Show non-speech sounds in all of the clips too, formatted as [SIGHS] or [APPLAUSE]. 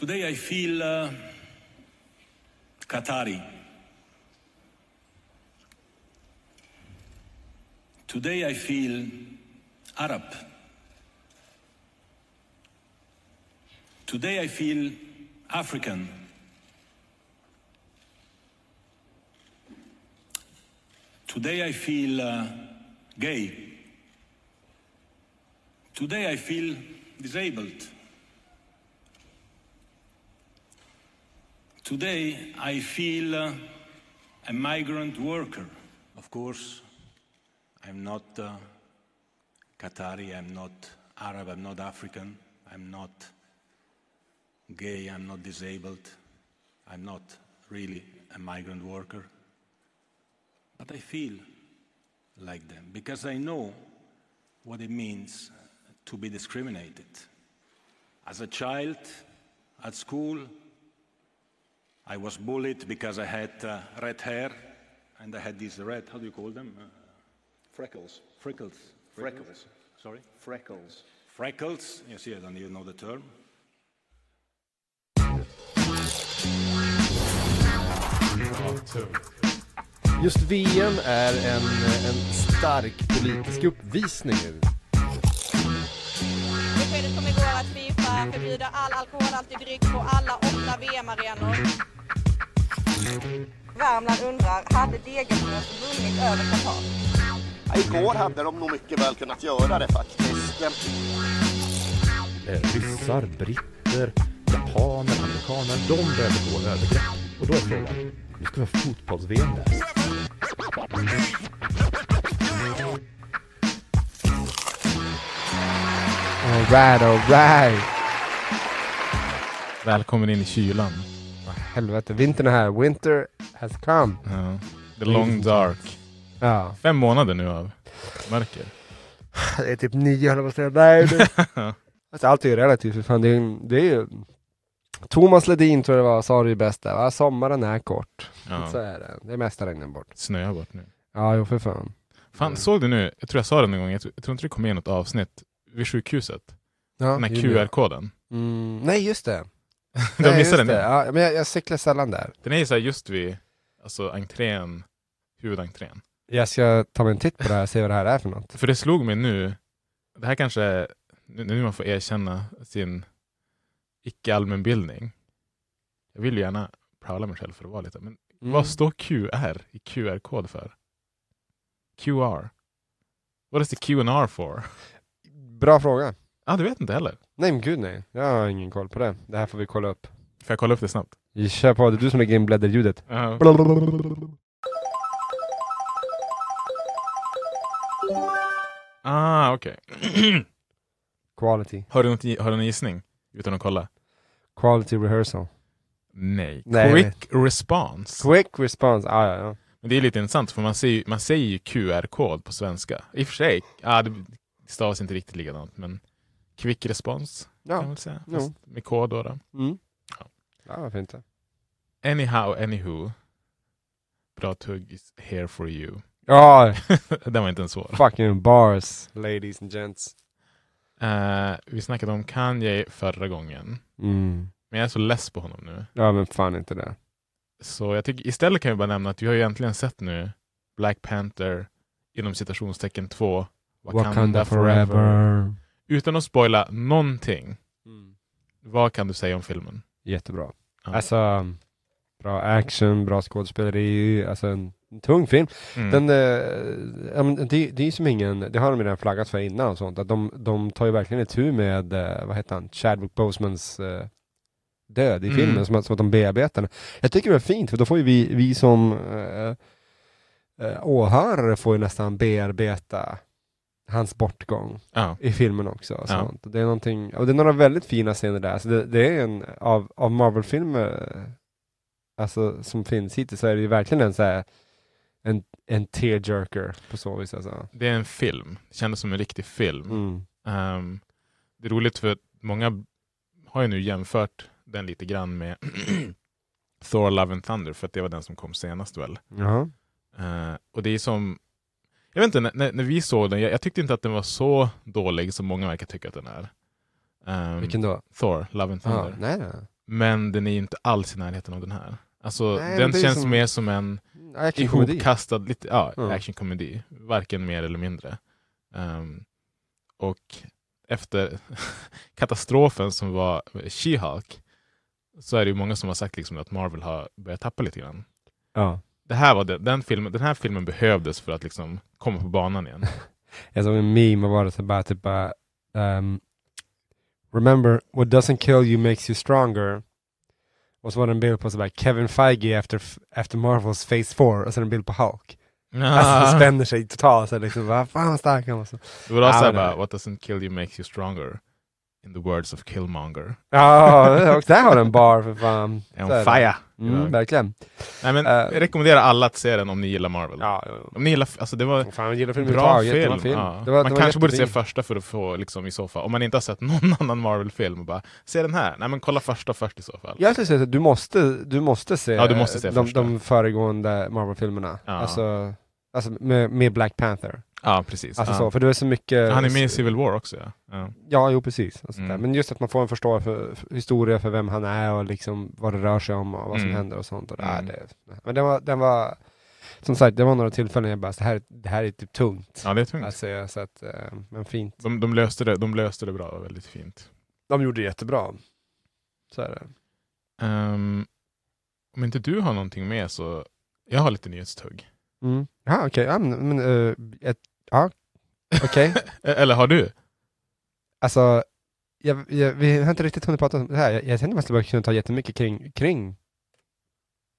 Today I feel uh, Qatari. Today I feel Arab. Today I feel African. Today I feel uh, gay. Today I feel disabled. Today I feel uh, a migrant worker. Of course, I'm not uh, Qatari, I'm not Arab, I'm not African, I'm not gay, I'm not disabled, I'm not really a migrant worker. But I feel like them because I know what it means to be discriminated. As a child at school, I was bullied because I had uh, red hair and I had these red, how do you call them? Uh, Freckles. freckles. Freckles. Sorry? Freckles. Freckles. Yes, yes, and you know the term. Just VM är en, en stark politisk uppvisning. Beskedet kom igår att Fifa förbjuder all alkoholhaltig dryck på alla åtta VM-arenor. Värmland undrar, hade Degerfors vunnit över Qatar? Ja, igår hade de nog mycket väl kunnat göra det faktiskt. Eh, ryssar, britter, japaner, amerikaner, de börjar begå övergrepp. Och då är frågan, nu ska vi ha fotbolls-VM där. Alright, alright. Välkommen in i kylan. Helvete, vintern är här. Winter has come. Ja. The long dark. Ja, Fem månader nu av mörker. [SIGHS] det är typ nio höll jag på att säga. Nej, det... [LAUGHS] alltså, allt är ju relativt för fan. Det är, det är ju... Thomas Ledin tror jag det var, sa det ju bäst där. va? Sommaren är kort. Så Ja. är det. Det är mesta regnen bort. Snöar bort nu. Ja, jo för fan. Fan, såg du nu? Jag tror jag sa det någon gång. Jag tror, jag tror inte det kom med i något avsnitt. Vid sjukhuset. Ja, Den här. QR-koden. Mm, nej, just det. Du har missat den? det. Ja, men jag, jag cyklar sällan där. Den är ju så här just vid alltså, entrén, huvudentrén. Jag ska ta mig en titt på det här och se vad det här är för något. För det slog mig nu. Det här kanske är nu nu man får erkänna sin icke-allmänbildning. Jag vill ju gärna pröva mig själv för att vara lite. Men Mm. vad står QR i QR-kod för? QR? What is the Q&R for? Bra fråga. Ah, du vet inte heller. Nej men gud nej, jag har ingen koll på det. Det här får vi kolla upp. Får jag kolla upp det snabbt? Kör på, det är du som lägger in blädderljudet. Ja. Ah, okej. [CLEARS THROAT] Quality. har, du något, har du någon gissning? Utan att kolla? Quality rehearsal. Nej. Nej, Quick response. Quick response, ah, ja, ja. Men det är lite intressant för man säger, man säger ju QR-kod på svenska. I och för sig, ah, det stavas inte riktigt likadant men quick response kan man Ja, säga. Fast med kod då. då. mm. Ja. ja varför inte? Anyhow, anywho. Bra tugg is here for you. Ja, [LAUGHS] Den var inte ens svår. fucking bars, ladies and gents. Eh, vi snackade om Kanye förra gången. Mm. Men jag är så less på honom nu. Ja men fan inte det. Så jag tycker istället kan vi bara nämna att vi har ju äntligen sett nu Black Panther inom citationstecken 2 Wakanda, forever. Utan att spoila någonting. Mm. Vad kan du säga om filmen? Jättebra. Ja. Alltså, bra action, bra skådespeleri, alltså en, en tung film. Mm. Den, men det, det är ju som ingen, det har de redan flaggat för innan och sånt, att de, de tar ju verkligen ett med, eh, vad heter han, Chadwick Bosemans eh, död i Mm. filmen, som, att- som att de bearbetar den. Jag tycker det är fint, för då får ju vi, vi som eh, åhörare får ju nästan bearbeta hans bortgång ja. i filmen också. Och Ja. Det är någonting, och det är några väldigt fina scener där. Så det, det är en, av, av Marvel-filmer alltså, som finns hittills så är det ju verkligen en så här, en, en tearjerker på så vis alltså. Det är en film. Det kändes som en riktig film. Mm. Ehm, det är roligt för att många har ju nu jämfört den lite grann med [CLEARS THROAT] Thor Love and Thunder för att det var den som kom senast väl. Jaha. Eh, och det är som jag vet inte, när- när, vi såg den, jag, jag tyckte inte att den var så dålig som många verkar tycka att den är. Ehm, Vilken då? Thor, Love and Thunder. Ja, nej, nej. Men den är ju inte alls i närheten av den här. Alltså, Nej, den känns som- mer som en ihopkastad lite, ja, Ja. actionkomedi. Varken mer eller mindre. Ehm, och efter [LAUGHS] katastrofen som var She-Hulk så är det ju många som har sagt liksom att Marvel har börjat tappa lite grann. Ja. Det här var det, den, filmen, den här filmen behövdes för att liksom komma på banan igen. [LAUGHS] Jag såg en meme och var det så bara typ bara, ehm, Remember, what doesn't kill you makes you stronger. Och så var det en bild på så bara Kevin Feige after, after Marvels Phase 4 och så en bild på Hulk. Alltså det spänner sig totalt så liksom, vad fan vad stark han var. Så. det var det- bara, what doesn't kill you makes you stronger. In the words of Killmonger. Ja, och där har den bar för fan. Är fire! Mm, verkligen. Nej men, Eh. jag rekommenderar alla att se den om ni gillar Marvel. Ja. Om ni gillar, alltså det var Fan, gillar filmen bra film. Jättebra film. Ja. Det var, man det kanske borde se första för att få, liksom, i så fall, om man inte har sett någon [LAUGHS] annan Marvel-film, bara se den här. Nej men kolla första först i så fall. Jag skulle säga att du måste, du måste se, Ja, du måste se de, första. de föregående Marvel-filmerna. Ja. Alltså, alltså med, med Black Panther. Ja, precis. Alltså ja. så, för det är så mycket... Han är med i Civil War också ja. ja. Ja, jo precis. Där. Mm. Men just att man får en förståelse för, för historia för vem han är och liksom vad det rör sig om och vad som Mm. händer och sånt. Och det, Mm. det, men den var, den var, som sagt, det var några tillfällen jag bara, det här, det här är typ tungt. Ja, det är tungt. Att se, så att, eh, men fint. De, de, löste det, de löste det bra, väldigt fint. De gjorde det jättebra. Så är det. Ehm, om inte du har någonting med så, jag har lite nyhetstugg. Mm. Ja, okej. Ja, men, men, eh, ett, ja, okej. [LAUGHS] Eh, Eller har du? Alltså, jag, jag, vi har inte riktigt hunnit prata om det här. Jag, jag tänkte man skulle kunna ta jättemycket kring, kring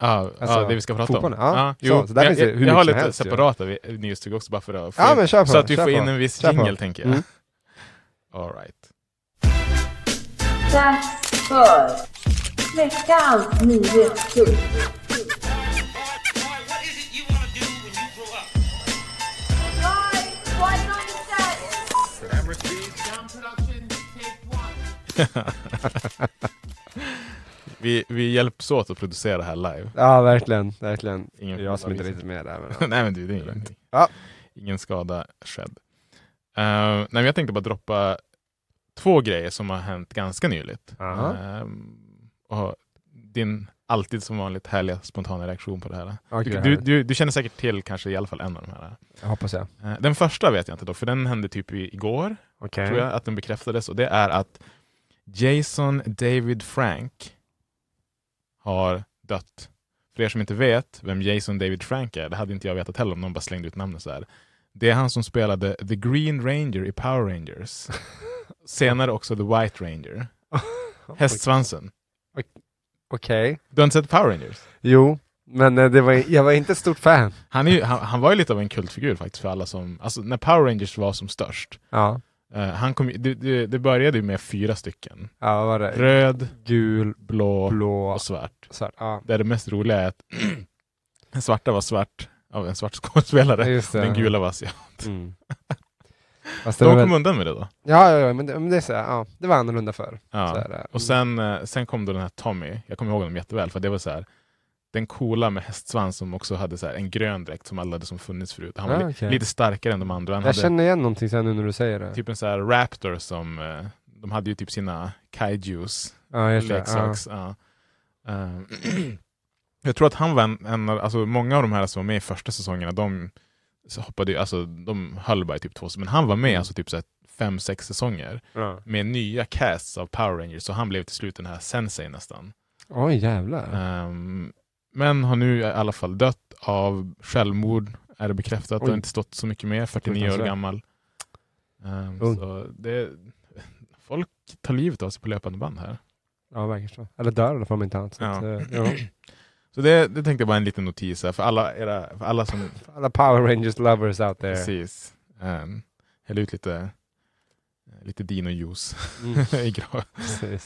Ja, Alltså, ja, det vi ska prata fotbollen, om. ja. jo. Så- så där jag, finns jag, hur jag har lite helst ju. separata nyhetstugg också bara för att få Ja in, men kör på. så att vi kör får på. in en viss jingle tänker jag. Mm. All right. Dags för veckans nyhetstugg. Vi, vi hjälps åt att producera det här live. Ja, verkligen. verkligen. Ingen det är jag som inte får riktigt med där. Men, [LAUGHS] Nej men du, det är ingen, Ja. ingen skada skedd. Uh, nej, men jag tänkte bara droppa två grejer som har hänt ganska nyligt. Ehm, och din alltid som vanligt härliga spontana reaktion på det här. Ja, Du, du, du, känner säkert till kanske i alla fall en av de här. jag hoppas jag. Eh, Den första vet jag inte dock, för den hände typ igår, Okej. tror jag, att den bekräftades. Och det är att Jason David Frank har dött. För er som inte vet vem Jason David Frank är, det hade inte jag vetat heller om någon bara slängde ut namnet så här. Det är han som spelade The Green Ranger i Power Rangers. [LAUGHS] Senare också The White Ranger. [LAUGHS] Hästsvansen. Okej. Du har inte sett Power Rangers? Jo, men eh, det var, jag var inte ett stort fan. Han, är ju, han, han var ju lite av en kultfigur faktiskt för alla som, alltså när Power Rangers var som störst. Ja. Eh, han kom, det, det, det började ju med fyra stycken. Ja, var det? Röd, Gul, blå blå, och svart. svart. Ja. Där det mest roliga är att [CLEARS THROAT] den svarta var svart av en svart [LAUGHS] skådespelare. Det. Den gula var asiat. Mm. [LAUGHS] Fast det De kom väl, undan med det då. ja, ja, ja, men det, men det är så här, ja, det var annorlunda förr. Så Ja. är det. Och sen, eh, sen kom då den här Tommy, jag kommer ihåg honom jätteväl, för det var så här den coola med hästsvans som också hade så en grön dräkt som alla hade som funnits förut. Han var Ah, okej. lite starkare än de andra. Han Jag hade känner igen någonting sen nu när du säger det. typ en så Raptor som, eh, de hade ju typ sina kaijus. Ja. leksaks. Ja. Eh, [CLEARS THROAT] jag tror att han var en, en av, alltså många av de här som var med i första säsongerna, de hoppade ju, alltså de höll bara i typ två men han var med Mm. alltså typ så fem, sex säsonger med nya casts av Power Rangers, så han blev till slut den här sensei nästan. Oj, jävlar. Ehm, men har nu i alla fall dött av självmord, är det bekräftat. Det Oj. har inte stått så mycket mer, 49 år gammal. Ung. så det, folk tar livet av sig på löpande band här. Ja, verkar så. Eller dör i alla fall om inte annat. Så Ja. att, eh, [LAUGHS] ja. Så det, det tänkte jag bara en liten notis här, för alla, era, för alla som... [LAUGHS] Alla Power Rangers lovers out there. Precis. Um, häll ut lite, lite dino-juice Mm. [LAUGHS] i graven.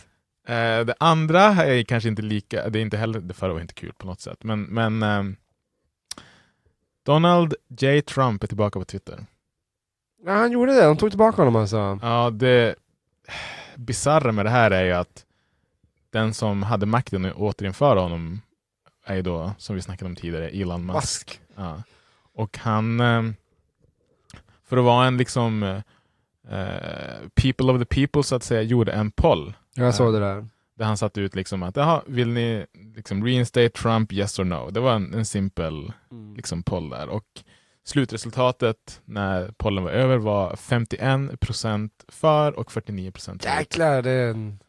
Eh, det andra är kanske inte lika, det är inte heller, det förra var inte kul på något sätt, men, men ehm, Donald J. Trump är tillbaka på Twitter. Ja, han gjorde det. De tog tillbaka honom alltså. Ja, det bisarra med det här är ju att den som hade makten att återinföra honom är ju då, som vi snackade om tidigare, Elon Musk. Musk. Ja. Och han, ehm, för att vara en liksom eh, people of the people så att säga, gjorde en poll Jag såg det där. Där han satte ut liksom att, jaha, vill ni liksom reinstate Trump, yes or no? Det var en, en simpel Mm. liksom, poll där. Och slutresultatet när pollen var över var 51% för och 49% emot. Jäklar, det är en...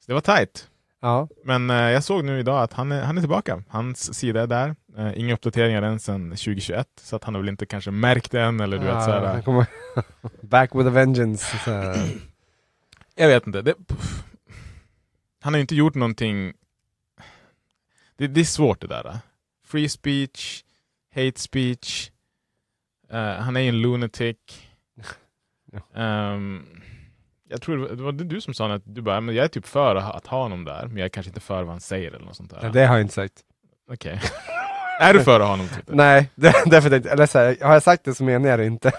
Så det var tight. Ja. Men eh, jag såg nu idag att han är, han är tillbaka. Hans sida är där. Eh, inga uppdateringar än sedan 2021, så att han har väl inte kanske märkt det än. Eller du vet, Ja, såhär, han kommer... [LAUGHS] Back with a vengeance. Jag vet inte. Det, pff. Han har inte gjort någonting... Det, det är svårt det där. Free speech, hate speech. Eh, han är ju en lunatic. [LAUGHS] Ja. Ehm, jag tror det var- det du som sa att du bara, men jag är typ för att ha- honom där, men jag är kanske inte för vad han säger eller något sånt där. Ja, det har jag inte sagt. Okej. är du för att ha honom? Typ? [LAUGHS] Nej, det, [LAUGHS] därför tänkte eller så här, har jag sagt det så menar jag det inte.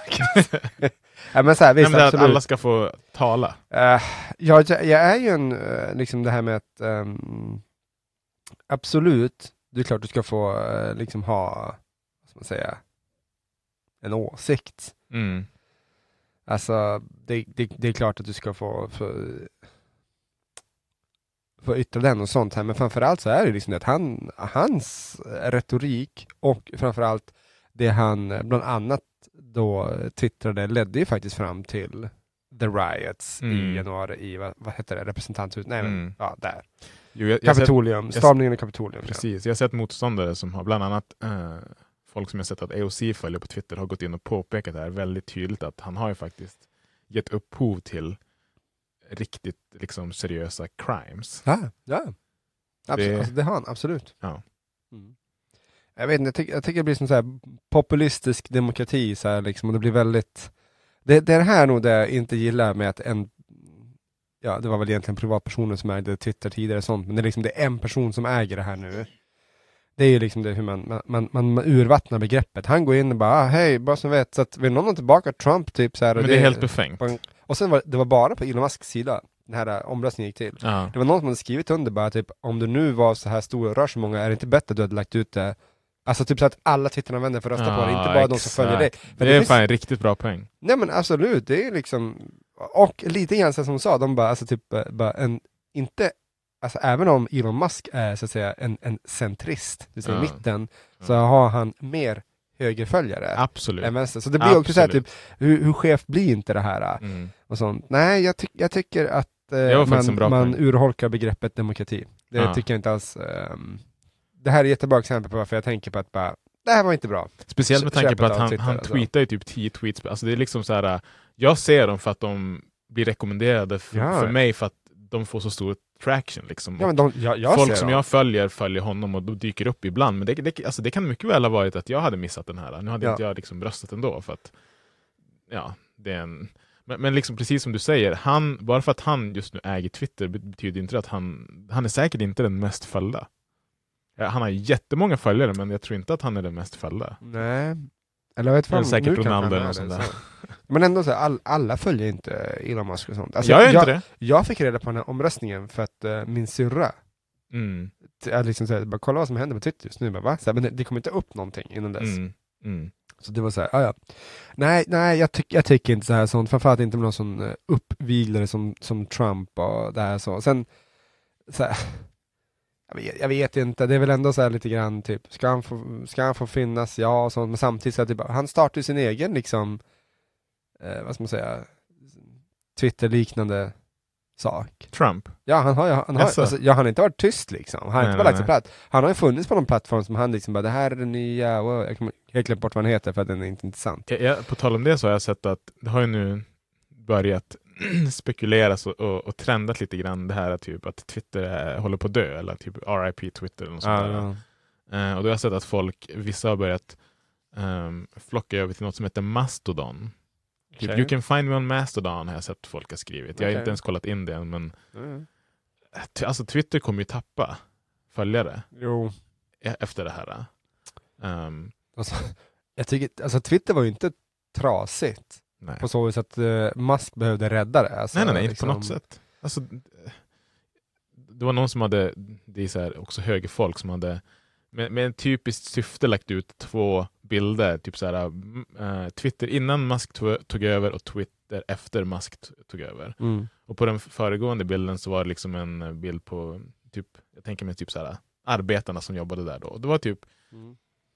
Ja, men så här, Nej, visst, men det är att alla ska få tala. Eh, jag, jag är ju en, eh, liksom det här med att ehm, absolut, det är klart du ska få eh, liksom ha, vad ska man säga, en åsikt. Mm. Alltså, det, det, det är klart att du ska få, få, få yttra den och sånt här, men framförallt så är det liksom det att han, hans retorik och framförallt det han bland annat då twittrade ledde ju faktiskt fram till the riots i Mm. januari i, vad, vad heter det, representanthuset? Nej men, Mm. ja där. Jo, jag, sett- Kapitolium, jag- stormningen i Kapitolium. Precis, jag har sett motståndare som har bland annat eh, folk som jag sett att AOC följer på Twitter har gått in och påpekat det här väldigt tydligt att han har ju faktiskt gett upphov till riktigt liksom seriösa crimes. Ja, ja. Absolut, Det- det... Alltså, det har han, absolut. Ja. Mm. Jag vet inte, jag, tycker- jag tycker det blir som så här populistisk demokrati så här liksom, och det blir väldigt det, det är det här nog det jag inte gillar med att en Ja, det var väl egentligen privatpersoner som ägde Twitter tidigare och sånt, men det är liksom det är en person som äger det här nu. Det är ju liksom det hur man, man, man, man, urvattnar begreppet. Han går in och bara, ah, hej, bara som vet, så att vill någon ha tillbaka Trump typ så här, Men det är helt befängt. Och sen var det var bara på Elon Musks sida den här omröstningen gick till. Ja. Det var någon som hade skrivit under bara typ, om du nu var så här stor och rör så många, är det inte bättre att du hade lagt ut det? Alltså typ så att alla Twitteranvändare får rösta på det, inte bara de som följer dig. exakt. För Det är finns- fan en riktigt bra poäng. Nej men absolut, det är liksom, och lite grann som de sa, de bara, alltså typ, eh, bara en, inte, alltså även om Elon Musk är så att säga en, en centrist, det säga i Ja. mitten, så har han mer högerföljare Absolut. än vänster. Så det blir också så här, typ, hur, hur skevt blir inte det här? Mm. och sånt. Nej, jag, ty jag tycker att Det eh, man, man urholkar begreppet demokrati. Det Ja. tycker jag inte alls. ehm, det här är ett jättebra exempel på varför jag tänker på att bara, det här var inte bra. Speciellt med tanke på att han, han tweetar ju typ 10 tweets. Alltså det är liksom så här. jag ser dem för att de blir rekommenderade för, Ja. för mig för att de får så stor traction. Liksom. Ja, de, jag, jag Folk som dem. jag följer följer honom och då dyker upp ibland. Men det, det, alltså det kan mycket väl ha varit att jag hade missat den här. Nu hade Ja. inte jag liksom röstat ändå. För att, ja, det är en, men, men liksom precis som du säger, han, bara för att han just nu äger Twitter betyder inte att han, han är säkert inte den mest följda. Ja, Han har jättemånga följare men jag tror inte att han är den mest följda. Nej. Eller jag vet fan, säkert Ronaldo eller något sånt där. [LAUGHS] Men ändå så här, all, alla följer inte Elon Musk och sånt. Alltså, jag jag, inte det. jag fick reda på den här omröstningen för att eh, min syrra Mm, liksom så här, bara kolla vad som händer på Twitter just nu. Bara, va? Så här, men det, det kommer inte upp någonting innan dess. mm, mm. Så det var så här, ja, ja. Nej, nej jag, tyck, jag tycker inte så här sånt, framförallt inte med någon sån eh, uppviglare som, som Trump och det här så. Sen, så här, jag, vet, jag vet inte, det är väl ändå så här lite grann typ, ska han få, ska han få finnas? Ja, och sånt, men samtidigt så typ, han startar ju sin egen liksom, eh, vad ska man säga, Twitter-liknande sak. Trump. Ja, han har ju, han har, Jaså? alltså, ja, han har inte varit tyst liksom. Han har Nej, inte bara lagt sig platt. Han har ju funnits på någon plattform som han liksom bara, det här är det nya, wow. jag helt glömt bort vad han heter för att den är inte intressant. Jag, jag, på tal om det så har jag sett att det har ju nu börjat [CLEARS THROAT] spekuleras och, och, och trendat lite grann det här typ att Twitter är, håller på att dö eller typ RIP Twitter eller något sånt där. Eh, och då har jag sett att folk, vissa har börjat um, flocka över till något som heter Mastodon. Typ, Okej. You can find me on Mastodon har jag sett folk har skrivit. Jag har inte ens kollat in det än men Mm. eh, alltså Twitter kommer ju tappa följare Jo. e- efter det här. Um, Alltså, [LAUGHS] jag tycker, alltså Twitter var ju inte trasigt nej. på så vis att uh, Musk behövde rädda det. Alltså, nej, nej, nej, inte liksom, på något sätt. Alltså, eh, det var någon som hade, det är så här, också högerfolk som hade med, med en typiskt syfte lagt ut två bilder, typ så här, mm, eh, Twitter innan Musk tog, tog över och twit, Twitter efter Musk tog över. Mm. Och på den föregående bilden så var det liksom en eh, bild på, typ, jag tänker mig typ så här, arbetarna som jobbade där då. Det var typ,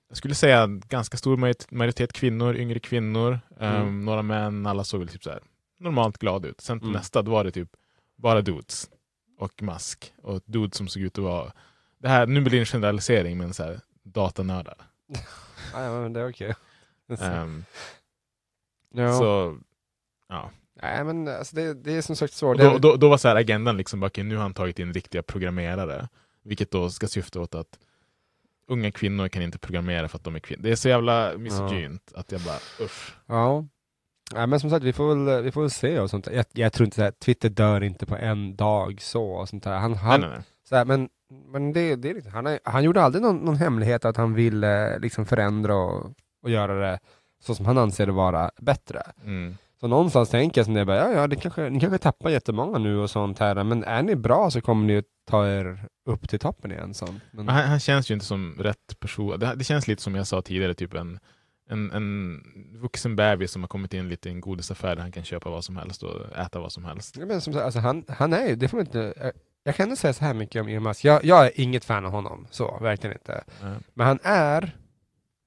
jag skulle säga ganska stor majoritet, kvinnor, yngre kvinnor, Mm. några män, alla såg väl typ så här normalt glada ut. Sen på Mm. nästa då var det typ bara dudes och mask. Och dudes som såg ut att vara, det här, nu blir det en generalisering, men så här, datanördar. [LAUGHS] Ja, men det är okej. [LAUGHS] Ehm, ja. Så, ja. Nej men alltså det, det är som sagt Det, då, då, då var så här agendan liksom, okej, nu har han tagit in riktiga programmerare. Vilket då ska syfta åt att unga kvinnor kan inte programmera för att de är kvinnor. Det är så jävla misogynt att jag bara usch. Ja. Nej men som sagt, vi får väl, vi får väl se och sånt jag, jag tror inte här, Twitter dör inte på en dag så och sånt där. Han, han, nej, nej, nej. Så här, men men det, det är liksom, han, han gjorde aldrig någon, någon hemlighet att han ville liksom förändra och, och göra det så som han anser det vara bättre. Mm. Så någonstans tänker jag som det bara, ja ja, det kanske, ni kanske tappar jättemånga nu och sånt här, men är ni bra så kommer ni ta er upp till toppen igen. Sånt. Men, han, han känns ju inte som rätt person. Det, det känns lite som jag sa tidigare, typ en, en, en vuxen bebis som har kommit in lite i en godisaffär där han kan köpa vad som helst och äta vad som helst. Ja, men som alltså han, han är ju, det får man inte, jag, kan inte säga så här mycket om Elon Musk. Jag, jag är inget fan av honom, så, verkligen inte. Eh, Men han är,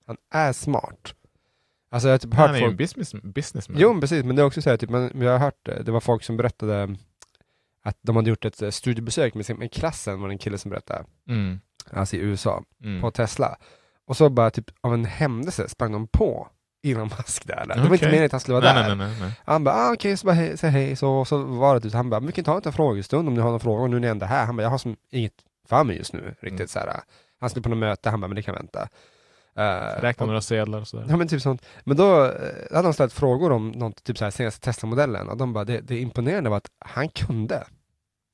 han är smart. Alltså jag har typ hört Han är ju en folk, business, businessman. jo precis, men det är också så här, typ, man, jag har hört, det det var folk som berättade att de hade gjort ett eh, studiebesök med, sin, med klassen, var det en kille som berättade, Mm. alltså i USA, Mm. på Tesla. Och så bara typ av en händelse sprang de på Elon Musk där. Det var inte meningen att han skulle vara Nej, där. nej, nej, nej. Han bara, ah, okej, så bara hej, säg hej, så, så var det typ, han bara, vi kan ta en frågestund om ni har några frågor, nu är ni ändå här. Han bara, jag har som inget för mig just nu, riktigt Mm. så här. Han skulle på något möte, han bara, men det kan vänta. Uh, Räkna några sedlar och sådär. Ja men typ sånt. Men då eh, hade de ställt frågor om något, typ så här, senaste Tesla-modellen och de bara, det, det imponerande var att han kunde.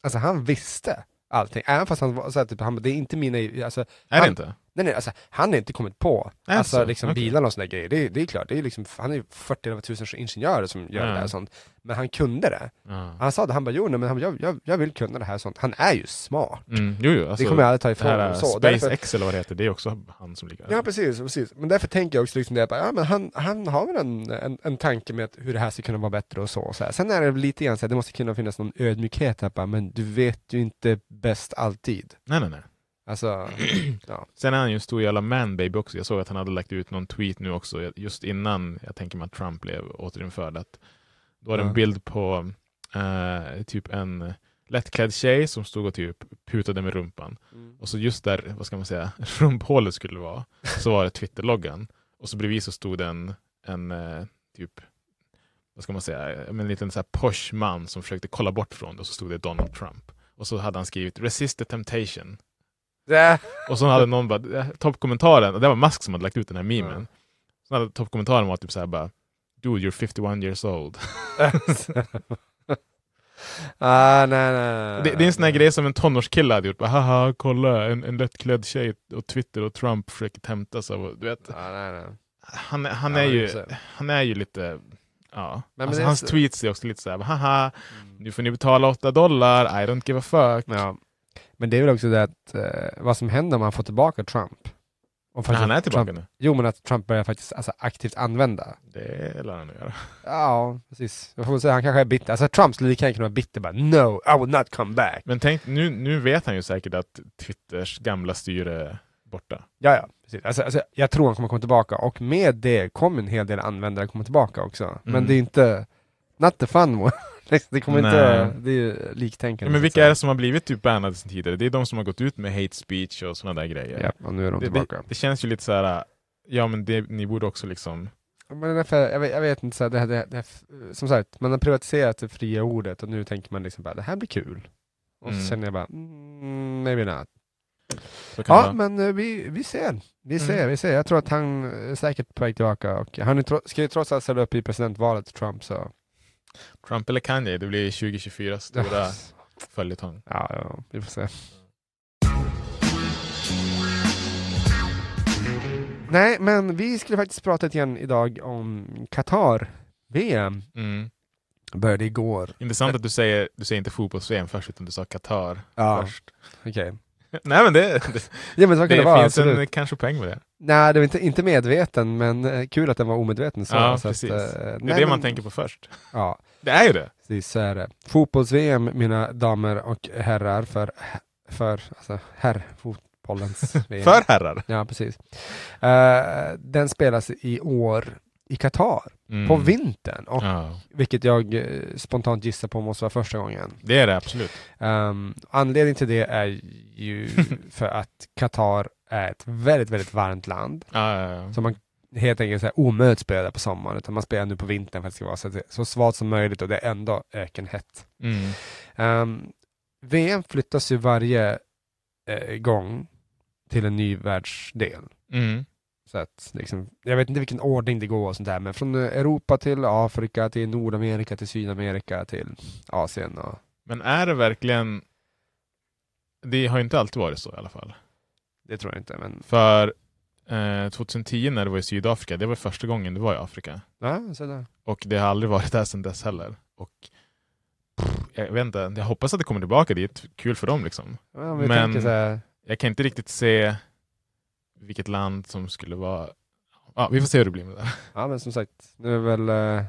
Alltså han visste allting, även fast han var så här, typ, han det är inte mina, alltså, Är det han- inte? Nej nej, alltså han har inte kommit på, alltså så? liksom Okej. bilarna och sådana grejer, det, det är klart, det är liksom, han är ju 40 eller 000 ingenjörer som gör Ja. det där och sånt. Men han kunde det. Ja. Han sa det, han bara, jo nej, men jag, jag, jag vill kunna det här och sånt. Han är ju smart. Mm, jo, jo, alltså, det kommer jag aldrig ta ifrån honom. eh, Så, Space därför, X eller vad det heter, det är också han som ligger Ja precis, precis. Men därför tänker jag också liksom det, bara, ja men han, han har väl en, en, en tanke med hur det här ska kunna vara bättre och så. så här. Sen är det lite grann så här, det måste kunna finnas någon ödmjukhet här, bara, men du vet ju inte bäst alltid. Nej, nej, nej. Alltså, [CLEARS THROAT] Sen är han ju en stor jävla manbaby också. Jag såg att han hade lagt ut någon tweet nu också, just innan jag tänker mig att Trump blev återinförd. Att då var det en Ja. bild på eh, typ en lättklädd tjej som stod och typ putade med rumpan. Och så just där, vad ska man säga, [LAUGHS] rumphålet skulle vara, så var det Twitter-loggan. Och så bredvid så stod det en, en eh, typ, vad ska man säga, en liten så här posh man som försökte kolla bort från det och så stod det Donald Trump. Och så hade han skrivit “Resist the temptation”. Och så hade någon bara, toppkommentaren, och det var Musk som hade lagt ut den här memen. Så hade toppkommentaren var typ såhär bara Dude you're 51 years old. [LAUGHS] [LAUGHS] ah, nej, nej, Det, det är en sån här grej som en tonårskille hade gjort. Bara, Haha, kolla en, en lättklädd tjej och Twitter och Trump försöker hämtas av... Du vet, Ja, nej, nej. han, han, Ja, är ju, är han är ju lite... Ja. men alltså, är hans så- tweets är också lite såhär, haha, nu får ni betala 8 dollar, I don't give a fuck. Ja. Men det är väl också det att, eh, vad som händer om man får tillbaka Trump. Om faktiskt han är tillbaka Trump, nu. Jo, men att Trump börjar faktiskt alltså, aktivt använda. Det lär han göra. Ja, precis. Jag får säga, han kanske är bitter. Alltså Trump skulle lika gärna kunna vara bitter bara No, I will not come back. Men tänk, nu, nu vet han ju säkert att Twitters gamla styre är borta. Ja, ja. Precis. Alltså, alltså, jag tror han kommer komma tillbaka och med det kommer en hel del användare komma tillbaka också. Men Mm. det är inte, not the fun one. [LAUGHS] [LAUGHS] Det kommer Nej. inte, det är ju liktänkande. Ja, men så vilka är det som har blivit typ bannade sen tidigare? Det är de som har gått ut med hate speech och sådana där grejer. Ja, och nu är de det, det, tillbaka. det känns ju lite så här. ja men det, ni borde också liksom... Men därför, jag, vet, jag vet inte, så här, det, här- det, det, som sagt, man har privatiserat det fria ordet och nu tänker man liksom bara, det här blir kul. Och så Mm. känner jag bara, mm, maybe not. så det Ja, vara. men eh, vi, vi ser. Vi ser, Mm. vi ser. Jag tror att han är säkert på väg tillbaka. Och han är tro- ska ju trots allt ställa upp i presidentvalet, Trump, så... Trump eller Kanye, det blir 2024 stora följetong. Ja, ja, vi får se. Nej, men vi skulle faktiskt prata lite grann idag om Qatar. VM Mm. började igår. Intressant att du säger, du säger inte fotbolls-VM först utan du sa Qatar Ja, först. okej. Nej men det, det, [LAUGHS] Ja men det, det vara, finns absolut. en kanske poäng med det. Nej, det var inte, inte medveten, men eh, kul att den var omedveten. Så, Ja, så precis. Att, Det eh, är nej, det man men- tänker på först. Ja, Det är ju det. precis så är det. Fotbolls-VM, mina damer och herrar, för, för alltså, herrfotbollens [LAUGHS] VM. För herrar. Ja, precis. Eh, den spelas i år i Qatar, Mm. på vintern. Och, Ja, Vilket jag eh, spontant gissar på måste vara första gången. det är det absolut. Um, anledningen till det är ju [LAUGHS] för att Qatar är ett väldigt, väldigt varmt land. Ja, ja. Så man helt enkelt så här, omöjligt spelar där på sommaren, utan man spelar nu på vintern för att det ska vara så, så svalt som möjligt och det är ändå ökenhett. Mm. Um, VM flyttas ju varje eh, gång till en ny världsdel. Mm. Så att, liksom, jag vet inte vilken ordning det går och sånt där, men från Europa till Afrika, till Nordamerika, till Sydamerika, till Asien och Men är det verkligen... Det har ju inte alltid varit så i alla fall. det tror jag inte. Men För eh, 2010 när det var i Sydafrika, det var första gången det var i Afrika. ja, så där. Och det har aldrig varit där sedan dess heller. Och jag vet inte, jag hoppas att det kommer tillbaka dit. Kul för dem liksom. Ja, men vi Men- Jag kan inte riktigt se vilket land som skulle vara... Ja, vi får se hur det blir med det. ja men som sagt, nu är väl, eh,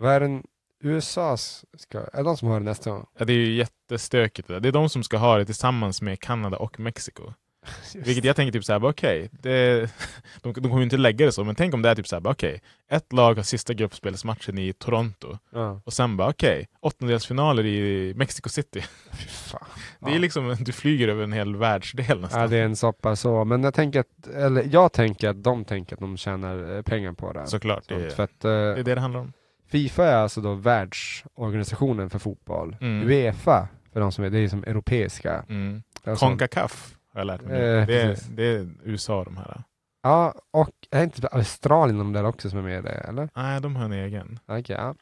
vad är den, USAs, ska, är det de som har det nästa gång? Ja, det är ju jättestökigt. Det, där. det är de som ska ha det tillsammans med Kanada och Mexiko. Vilket jag tänker typ såhär, okej, det- [LAUGHS] de, de kommer ju inte lägga det så, men tänk om det är typ såhär, okej, ett lag har sista gruppspelsmatchen i Toronto Ja, och sen bara okej, åttondelsfinaler i Mexico City. [LAUGHS] fan. Det är Ja. liksom, du flyger över en hel världsdel nästan. Ja, det är en soppa så, men jag tänker att, eller jag tänker att de tänker att de tjänar eh, pengar på det. Såklart, det, är- För att eh, det är det det handlar om. Fifa är alltså då världsorganisationen för fotboll. Mm. Uefa, för de som vet, det är som europeiska. Mm. Alltså, Concacaf har jag lärt mig. Eh, det, är, det är USA de här. Ja, och är inte Australien de där också som är med i det, eller? Nej, de har en egen. Okej, ja.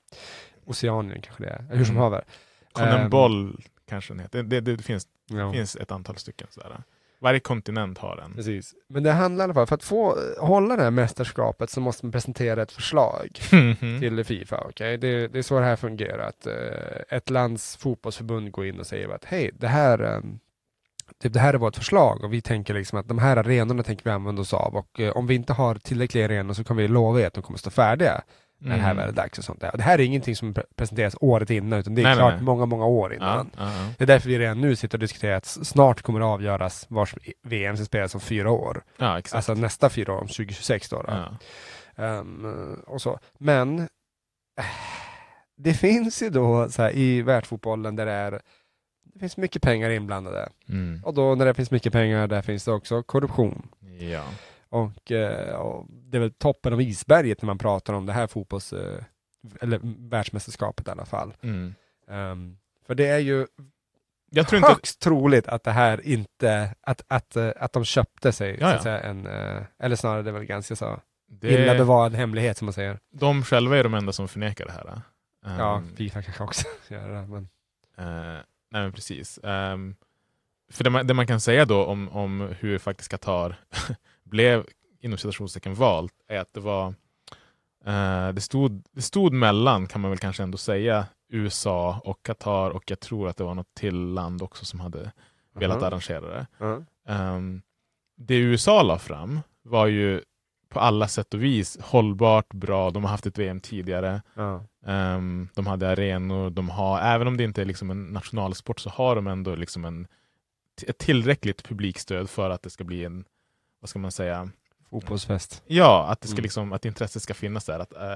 Oceanien kanske det är, hur som Mm. haver. Conenboll kanske den heter. Det, det, det finns, Ja. finns ett antal stycken sådär. Varje kontinent har en. Precis. Men det handlar i alla fall, för att få eh, hålla det här mästerskapet så måste man presentera ett förslag Mhm. till Fifa. okej? Det, det är så det här fungerar. Att, eh, ett lands fotbollsförbund går in och säger att hej, det här, eh, typ, det här är vårt förslag och vi tänker liksom att de här arenorna tänker vi använda oss av och eh, om vi inte har tillräckliga arenor så kan vi lova er att de kommer stå färdiga när det här Mm. väl är dags och sånt där. Och det här är ingenting som pre- presenteras året innan utan det är Nej, klart nej. många, många år innan. Ja, ja, ja. Det är därför vi redan nu sitter och diskuterar att s- snart kommer det avgöras vars VM ska spelas om fyra år. ja, exakt. Alltså nästa fyra år, om 2026 då. då. ja. Ehm, och så. Men eh, det finns ju då så här, i världsfotbollen där det är det finns mycket pengar inblandade. Mm. Och då när det finns mycket pengar, där finns det också korruption. ja. Och, eh, och det är väl toppen av isberget när man pratar om det här fotbolls... eh, eller världsmästerskapet i alla fall. Mm. Ehm, för det är ju Jag tror inte... högst troligt att det här inte, att, att, eh, att de köpte sig, Ja, så ja. att säga, en, eller snarare det är väl ganska så Det, illa bevarad hemlighet som man säger. de själva är de enda som förnekar det här. Um, Ja, Fifa kanske också [LAUGHS] gör det, men Eh, nej men precis. Ehm, för det man, det man kan säga då om, om hur faktiskt Qatar [LAUGHS] blev inom citationstecken valt är att det var eh, det, stod, det stod mellan, kan man väl kanske ändå säga, USA och Qatar och jag tror att det var något till land också som hade velat Mhm. arrangera det. Ja. Ehm, det USA la fram var ju på alla sätt och vis hållbart, bra. De har haft ett VM tidigare. Ja. Ehm, de hade arenor, de har, även om det inte är liksom en nationalsport så har de ändå liksom en, ett tillräckligt publikstöd för att det ska bli en, vad ska man säga, Fotbollsfest. ja, att, det ska Mm. liksom, att intresset ska finnas där, att äh,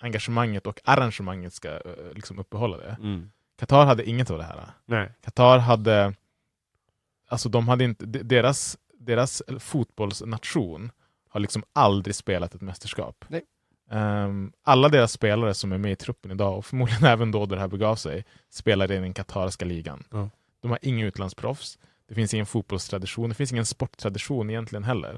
engagemanget och arrangemanget ska äh, liksom uppehålla det. Mm. Qatar hade inget av det här. Nej. Qatar hade, alltså de hade inte, de- deras, deras fotbollsnation har liksom aldrig spelat ett mästerskap. Ehm, alla deras spelare som är med i truppen idag, och förmodligen [LAUGHS] även då det här begav sig, spelar i den katarska ligan. Ja. De har inga utlandsproffs, det finns ingen fotbollstradition, det finns ingen sporttradition egentligen heller.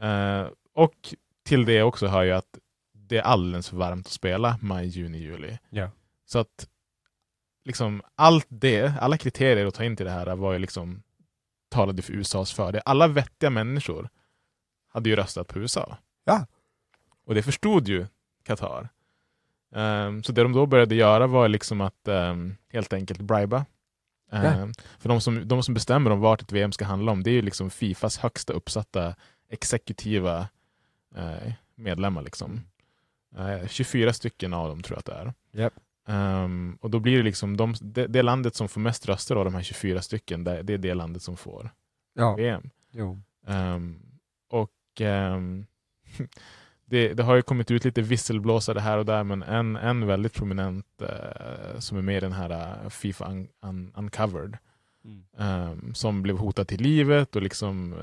Ehm, och till det också hör ju att det är alldeles för varmt att spela maj, juni, juli. Ja. Så att liksom allt det, alla kriterier att ta in till det här var ju liksom talade för USAs fördel. Alla vettiga människor hade ju röstat på USA. Ja. Och det förstod ju Qatar. Ehm, så det de då började göra var liksom att ehm, helt enkelt briba Eh, Ja. För de som, de som bestämmer om vart ett VM ska handla om, det är ju liksom Fifas högsta uppsatta exekutiva eh, medlemmar. Liksom. Eh, 24 stycken av dem tror jag att det är. Japp. Ehm, och då blir det liksom de, det, det landet som får mest röster av de här 24 stycken, det, det är det landet som får Ja, VM. jo. Och ehm, [LAUGHS] det, det har ju kommit ut lite visselblåsare här och där, men en, en väldigt prominent eh, som är med i den här eh, Fifa un, un, Uncovered, Mm. ehm, som blev hotad till livet och liksom eh,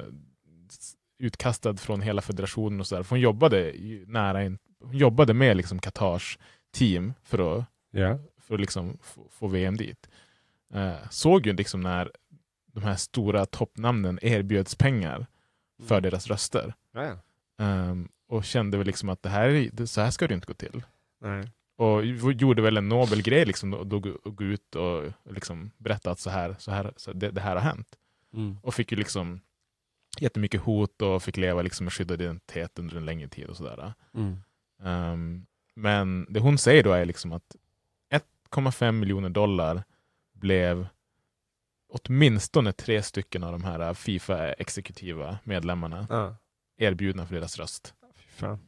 utkastad från hela federationen och sådär. Hon jobbade nära in, hon jobbade med liksom Qatars team för att Ja. för att liksom få, få VM dit. Eh, såg ju liksom när de här stora toppnamnen erbjöds pengar för Mm. deras röster. Ja, ja. Ehm, och kände väl liksom att det här, är- det, så här ska det inte gå till. Nej. Och gjorde väl en nobel grej liksom, och, då, och gå ut och liksom berätta att så här, så här, så det, det här har hänt. Mm. Och fick ju liksom jättemycket hot och fick leva liksom med skyddad identitet under en längre tid och sådär. Mm. Ehm, men det hon säger då är liksom att 1,5 miljoner dollar blev åtminstone tre stycken av de här Fifa-exekutiva medlemmarna Ja. Erbjudna för deras röst. Fan.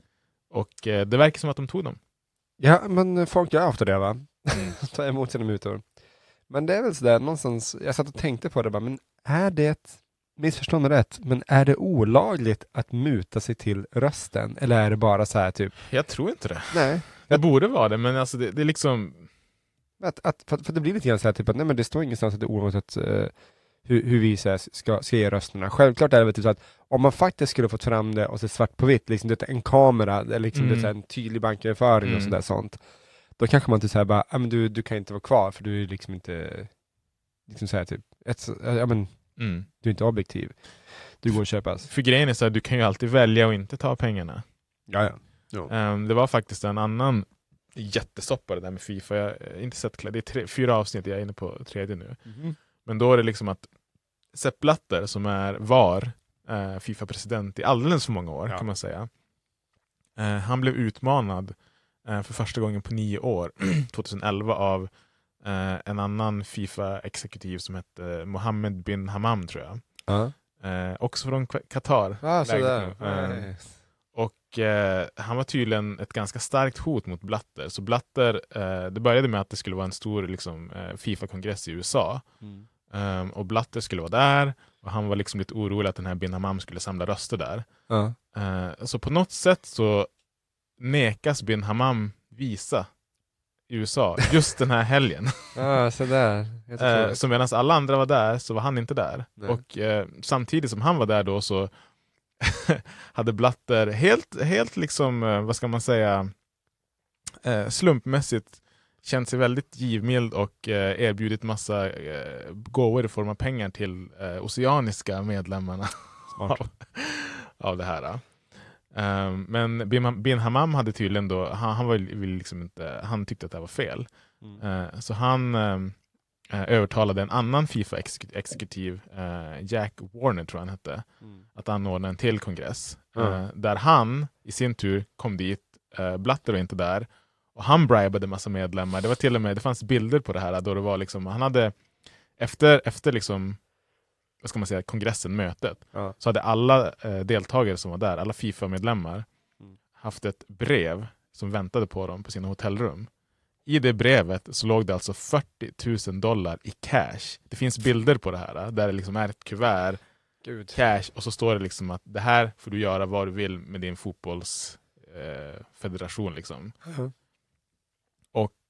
Och eh, det verkar som att de tog dem. Ja, men folk gör ofta det va? Mm. [LAUGHS] Ta emot sina mutor. Men det är väl sådär någonstans, jag satt och tänkte på det bara, men är det, missförstå mig rätt, men är det olagligt att muta sig till rösten? Eller är det bara så här typ, Jag tror inte det. nej, Det borde vara det, men alltså det, det är liksom... att, att, för, för det blir lite grann så här typ att nej men det står ingenstans att det är olagligt att, eh, hur, hur vi så ska, ska ge rösterna. Självklart är det väl typ så att om man faktiskt skulle fått fram det och så svart på vitt, liksom det en kamera, liksom det är så här en tydlig banköverföring och Mm. sådär sånt. Då kanske man inte säger bara, men du, du kan inte vara kvar för du är liksom inte, liksom så här typ, ett, ja men Mm. du är inte objektiv. Du går och köpas. För grejen är så här, du kan ju alltid välja att inte ta pengarna. Ja, ja. Ehm, det var faktiskt en annan jättesoppa det där med Fifa. Jag har inte sett klart. Det är tre, fyra avsnitt, jag är inne på tredje nu. Men då är det liksom att Sepp Blatter som är var eh, Fifa-president i alldeles för många år Ja. kan man säga. Eh, han blev utmanad eh, för första gången på nio år, [CLEARS THROAT] 2011 av eh, en annan Fifa-exekutiv som hette Mohammed bin Hammam tror jag. Ja, Eh, också från Qatar. ah, nu. Eh, och eh, han var tydligen ett ganska starkt hot mot Blatter. Så Blatter, eh, det började med att det skulle vara en stor liksom, eh, Fifa-kongress i USA. Mm. Um, och Blatter skulle vara där och han var liksom lite orolig att den här bin skulle samla röster där. Ja. Eh, så på något sätt så nekas bin Hammam visa i USA just den här helgen. Ah. Helt Eh, otroligt. så medan alla andra var där så var han inte där. Nej. Och samtidigt som han var där då så [LAUGHS] hade Blatter helt, helt liksom, eh, vad ska man säga, eh, slumpmässigt känt sig väldigt givmild och eh, erbjudit massa eh, gåvor i form av pengar till eh, oceaniska medlemmarna av, [LAUGHS] av det här. Um, men bin, Hammam hade tydligen då, han, han, var, liksom inte, han tyckte att det här var fel. Mm. Eh, så han eh, övertalade en annan Fifa-exekutiv, eh, Jack Warner tror jag han hette, Mm. att anordna en till kongress. Ja. Eh, där han i sin tur kom dit, uh, Blatter var inte där, och han bribade massa medlemmar. Det var till och med, det fanns bilder på det här då det var liksom, han hade efter, efter liksom, vad ska man säga, kongressen, mötet, Ja. så hade alla eh, deltagare som var där, alla Fifa-medlemmar, Mm. haft ett brev som väntade på dem på sina hotellrum. I det brevet så låg det alltså 40 000 dollar i cash. Det finns bilder på det här, eh, där det liksom är ett kuvert, Gud. cash, och så står det liksom att det här får du göra vad du vill med din fotbollsfederation. Eh, liksom. Ja.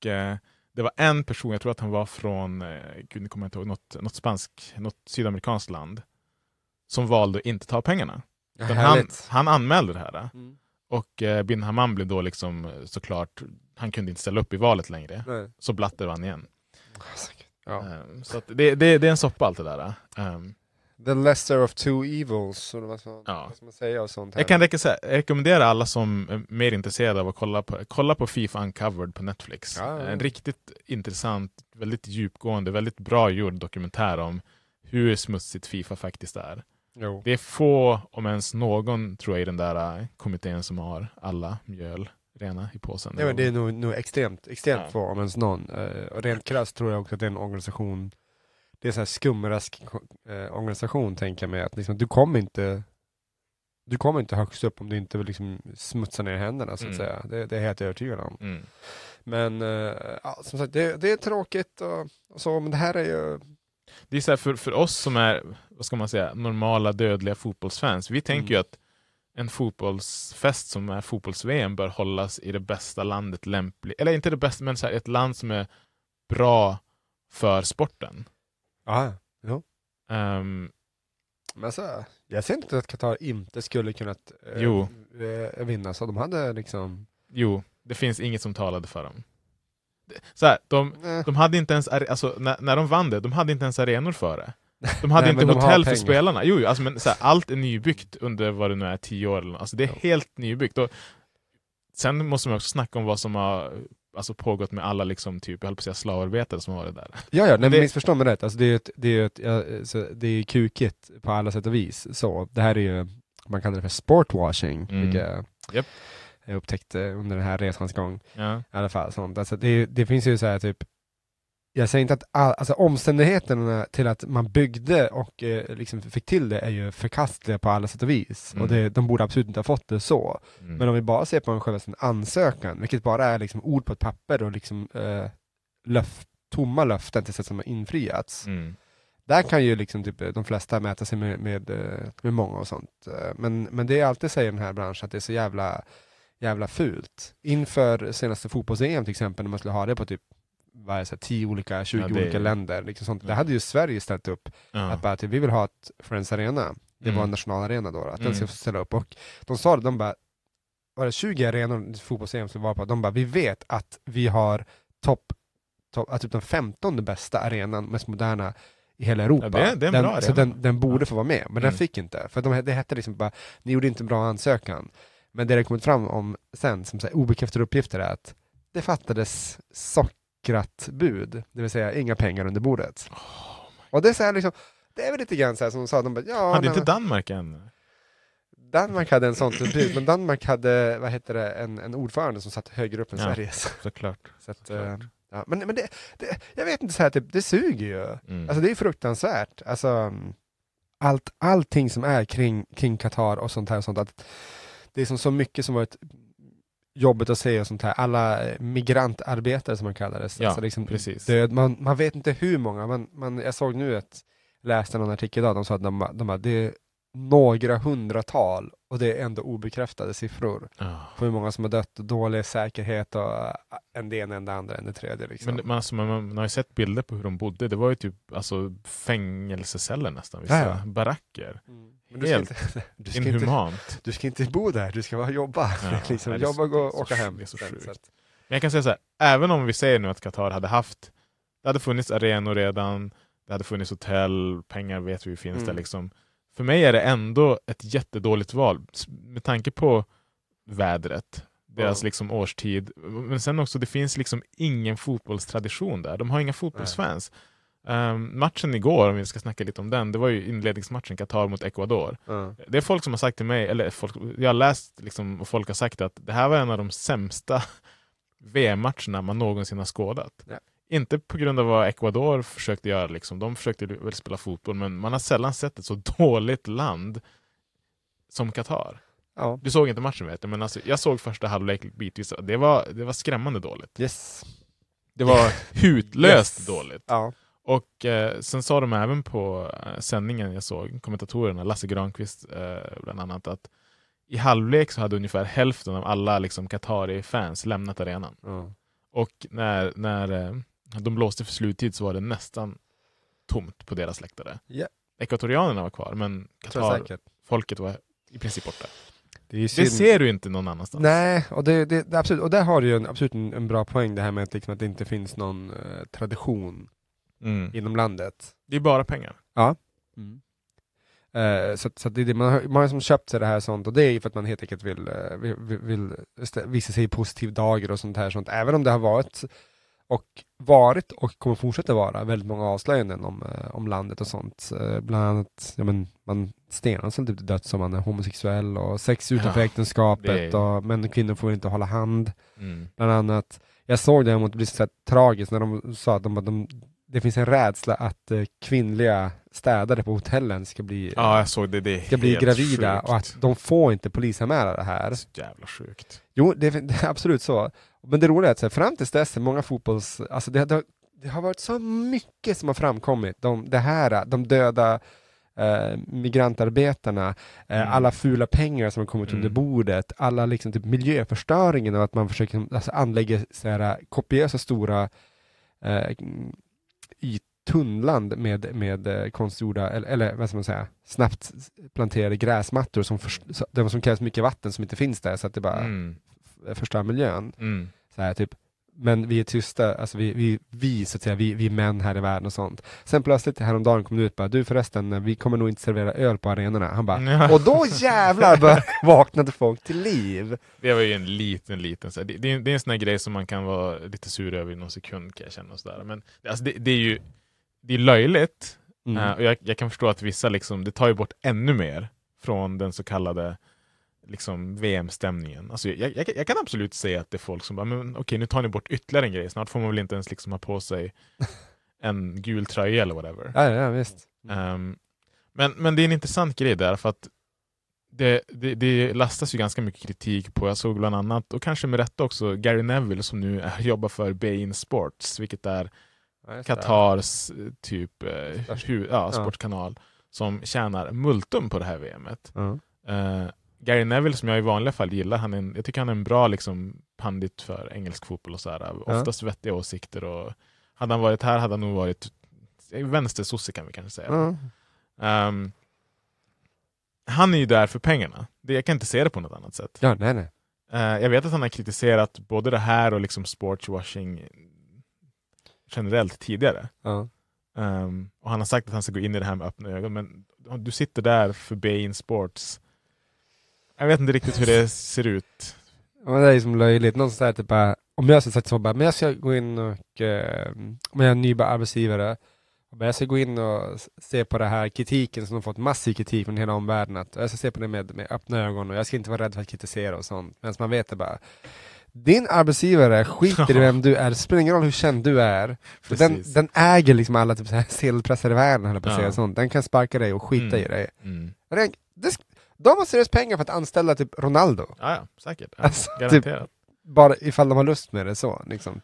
Eh, det var en person, jag tror att han var från, eh, gud nu kommer jag inte ihåg, något, något spansk, något sydamerikanskt land, som valde att inte ta pengarna. Ja, han, han anmälde det här. Mm. Och eh, bin Hammam blev då liksom eh, såklart, han kunde inte ställa upp i valet längre. Nej. Så Blatter vann igen. Ja. Ehm, så det, det, det är en soppa allt det där. Ehm, The lesser of two evils, eller vad ska, Ja. vad ska man säga och sånt här. jag kan rekommendera alla som är mer intresserade av att kolla på, kolla på Fifa Uncovered på Netflix. Ja, ja. En riktigt intressant, väldigt djupgående, väldigt bra gjord dokumentär om hur smutsigt Fifa faktiskt är. Jo. Det är få, om ens någon, tror jag, i den där eh, kommittén som har alla mjöl rena i påsen. Ja, men det är nog, nog extremt, extremt Ja. få om ens någon. Eh, och rent krasst tror jag också att det är en organisation det är så här skumrask eh, organisation tänker jag mig, att liksom, du kommer inte du kommer inte högst upp om du inte vill liksom smutsa ner händerna så att Mm. säga. Det, det är jag helt övertygad om. Mm. Men eh, ja, som sagt, det, det är tråkigt och, och så, men det här är ju... Det är så här, för, för oss som är, vad ska man säga, normala dödliga fotbollsfans, vi tänker Mm. ju att en fotbollsfest som är fotbolls-VM bör hållas i det bästa landet lämpligt, eller inte det bästa, men så här, ett land som är bra för sporten. Ja, Ehm, men alltså, jag ser inte att Qatar inte skulle kunnat eh, Jo. eh, vinna, så de hade liksom... jo, det finns inget som talade för dem. Så här, de, de hade inte ens, alltså, när, när de vann det, de hade inte ens arenor för det. [LAUGHS] De hade Nej, inte hotell för spelarna. Jo, jo, alltså, men så här, allt är nybyggt under vad det nu är, tio år. eller nå- Alltså, det är Ja. helt nybyggt. Och sen måste man också snacka om vad som har alltså, pågått med alla liksom, typ, jag höll på att säga slavarbetare som har varit där. Ja, ja, nej, det- men missförstå mig rätt. Alltså, det är ju ett, det är ett, ja, så det är kukigt på alla sätt och vis. Så, det här är ju, man kallar det för sportwashing, Mm. vilket jag- Japp. jag upptäckte under den här resans gång. Ja. I alla fall. Sånt. Alltså, det, det finns ju så här typ, jag säger inte att all, alltså, omständigheterna till att man byggde och eh, liksom fick till det är ju förkastliga på alla sätt och vis. Mm. Och det, de borde absolut inte ha fått det så. Mm. Men om vi bara ser på en själva sin ansökan, vilket bara är liksom ord på ett papper och liksom eh, löf, tomma löften till sätt som har infriats. Mm. Där kan ju liksom typ de flesta mäta sig med, med, eh, med många och sånt. Eh, Men, men det är alltid säger den här branschen att det är så jävla, jävla fult. Inför senaste fotbolls-EM till exempel, när man skulle ha det på typ vad är det, så här, 10 olika, 20 Ja, det- olika länder. Liksom sånt. Det hade ju Sverige ställt upp. Ja. Att bara, typ, vi vill ha ett Friends Arena. Det var Mm. en nationalarena då, att Mm. den ska få ställa upp. Och de sa det, de bara, var det 20 arenor fotbolls-EM som var på, de bara, vi vet att vi har topp, top, att typ den 15 bästa arenan, mest moderna i hela Europa. Ja, det är- det är en den, bra så arena. den, den borde få vara med, men den Mm. fick inte. För de, det hette liksom bara, ni gjorde inte en bra ansökan. Men det det kommit fram om sen, som så här, obekräftade uppgifter, är att det fattades sockrat bud, det vill säga inga pengar under bordet. Och det är så här liksom, det är väl lite grann så här som de sa, de bara, ja, Hade inte Danmark än? Danmark hade en sån typ, men Danmark hade, vad heter det, en, en ordförande som satt högre upp än Ja. Sveriges. Såklart. Så att, Såklart. eh, ja, men men det, det, jag vet inte, så här, typ, det suger ju. Mm. Alltså det är fruktansvärt. Alltså, allt, allting som är kring, kring Qatar och sånt här, och sånt, att det är som så mycket som varit jobbigt att och sånt här. Alla eh, migrantarbetare som man kallar det. Ja, alltså liksom precis. död. Man, man vet inte hur många, man, man, jag såg nu ett, läste någon artikel idag, de sa att de, de bara, det är några hundratal och det är ändå obekräftade siffror Ja. på hur många som har dött, och dålig säkerhet och äh, en det ena, en det andra, en det tredje. Liksom. Men man, alltså, man, man har ju sett bilder på hur de bodde. Det var ju typ alltså, fängelseceller nästan. Vissa Ja, ja. baracker. Men du ska, Helt inte, [LAUGHS] du, ska inte, Inhumant. du ska inte bo där, du ska bara jobba. Ja, [LAUGHS] liksom, nej, jobba, gå och åka hem. det är så sjukt. Men jag kan säga så här, även om vi säger nu att Qatar hade haft, det hade funnits arenor redan, det hade funnits hotell, pengar vet vi finns Mm. där liksom. För mig är det ändå ett jättedåligt val med tanke på vädret, deras Ja. liksom årstid, men sen också det finns liksom ingen fotbollstradition där. De har inga fotbollsfans. Ehm, matchen igår, om vi ska snacka lite om den, det var ju inledningsmatchen Qatar mot Ecuador. ja. Det är folk som har sagt till mig, eller folk, jag har läst liksom, och folk har sagt att det här var en av de sämsta [LAUGHS] VM-matcherna man någonsin har skådat. Ja. Inte på grund av vad Ecuador försökte göra, liksom. de försökte väl spela fotboll, men man har sällan sett ett så [LAUGHS] dåligt land som Qatar. ja. Du såg inte matchen vet jag, men alltså, jag såg första halvlek bitvis. Det var, det var skrämmande dåligt. Yes. Det var [LAUGHS] hutlöst Yes. dåligt. Ja. Och eh, sen sa de även på eh, sändningen jag såg, kommentatorerna, Lasse Granqvist eh, bland annat, att i halvlek så hade ungefär hälften av alla liksom, Qatari-fans lämnat arenan. Ja. Och när, när eh, de blåste för sluttid så var det nästan tomt på deras läktare. Ja. Ekvatorianerna var kvar, men Tror jag Qatar, säkert. folket var i princip borta. Det, Det ser du inte någon annanstans. Nej, och, det, det, det, absolut, och där har du ju en, absolut en, en bra poäng det här med att, liksom, att det inte finns någon eh, tradition Mm. inom landet. Det är bara pengar. Eh, så att- så att det är det, man har, man har som köpt sig det här sånt och det är ju för att man helt enkelt vill, eh, vill, vill, vill stä- visa sig i positiv dager och sånt här sånt. Även om det har varit och varit och kommer fortsätta vara väldigt många avslöjanden om, eh, om landet och sånt. Eh, bland annat, ja men man stenas väl typ till döds om man är homosexuell och sex utanför Ja, äktenskapet är- och män och kvinnor får inte hålla hand Mm. bland annat. Jag såg däremot, det blir så tragiskt när de sa att de, de, det finns en rädsla att eh, kvinnliga städare på hotellen ska bli, Ja, jag såg det. Det ska bli gravida sjukt. och att de får inte polisanmäla det här. Så jävla sjukt. Jo, det är, det är [LAUGHS] absolut så. Men det roliga är att så här, fram tills dess många fotbolls... Alltså det, det, det har varit så mycket som har framkommit. De, det här, de döda eh, migrantarbetarna, eh, Mm. alla fula pengar som har kommit Mm. under bordet, alla liksom typ miljöförstöringen och att man försöker alltså, anlägga så här, kopiösa stora eh, i tunnland med, med eh, konstgjorda, eller, eller vad ska man säga, snabbt planterade gräsmattor som, det som krävs mycket vatten som inte finns där så att det bara Mm. F- förstör miljön. Mm. Så här, typ, men vi är tysta, alltså vi, vi, vi så att säga, vi, vi är män här i världen och sånt. Sen plötsligt häromdagen kom det ut bara, du förresten, vi kommer nog inte servera öl på arenorna. Han bara, Ja. och då jävlar [LAUGHS] vaknade folk till liv. Det var ju en liten, liten... Så det, det, är, det är en sån här grej som man kan vara lite sur över i någon sekund kan jag känna. Och så där. Men alltså, det, det är ju det är löjligt. Mm. eh, och jag, jag kan förstå att vissa, liksom, det tar ju bort ännu mer från den så kallade liksom, VM-stämningen. Alltså, jag, jag, jag kan absolut säga att det är folk som bara, men okej nu tar ni bort ytterligare en grej, snart får man väl inte ens liksom, ha på sig [LAUGHS] en gul tröja eller whatever. Ja, ja, visst. Ehm, men, men det är en intressant grej där, för att det, det, det lastas ju ganska mycket kritik på, jag såg bland annat, och kanske med rätta också, Gary Neville som nu är, [LAUGHS] jobbar för Bein Sports, vilket är. Qatars eh, typ eh, ja, sportkanal, som tjänar multum på det här VMet. Ja. Eh, Gary Neville som jag i vanliga fall gillar, han är en, jag tycker han är en bra liksom, pandit för engelsk fotboll och så här. Ja. Oftast vettiga åsikter och hade han varit här hade han nog varit vänstersosse kan vi kanske säga. Ja. Ehm, han är ju där för pengarna. Det, jag kan inte se det på något annat sätt. ja, nej, nej. Eh, jag vet att han har kritiserat både det här och liksom sportswashing generellt tidigare. Ja. Ehm, och han har sagt att han ska gå in i det här med öppna ögon, men du sitter där för Bein Sports. Jag vet inte riktigt hur det ser ut. Men det är som löjligt. Någon som säger typ bara, om jag skulle sagt så bara, men jag ska gå in och, eh, om jag är en ny arbetsgivare, men jag ska gå in och se på det här kritiken som de fått massiv kritik från hela omvärlden, att jag ska se på det med, med öppna ögon och jag ska inte vara rädd för att kritisera och sånt. Men man vet det bara, din arbetsgivare skiter i vem du är, det spelar ingen roll hur känd du är, för den, den äger liksom alla typ sedelpressar i världen, på Ja. sånt. den kan sparka dig och skita Mm. i dig. Mm. Det- De har seriöst pengar för att anställa typ Ronaldo. Ja, ja, säkert. Ja, Alltså, typ- garanterat. bara ifall de har lust med det så. Liksom.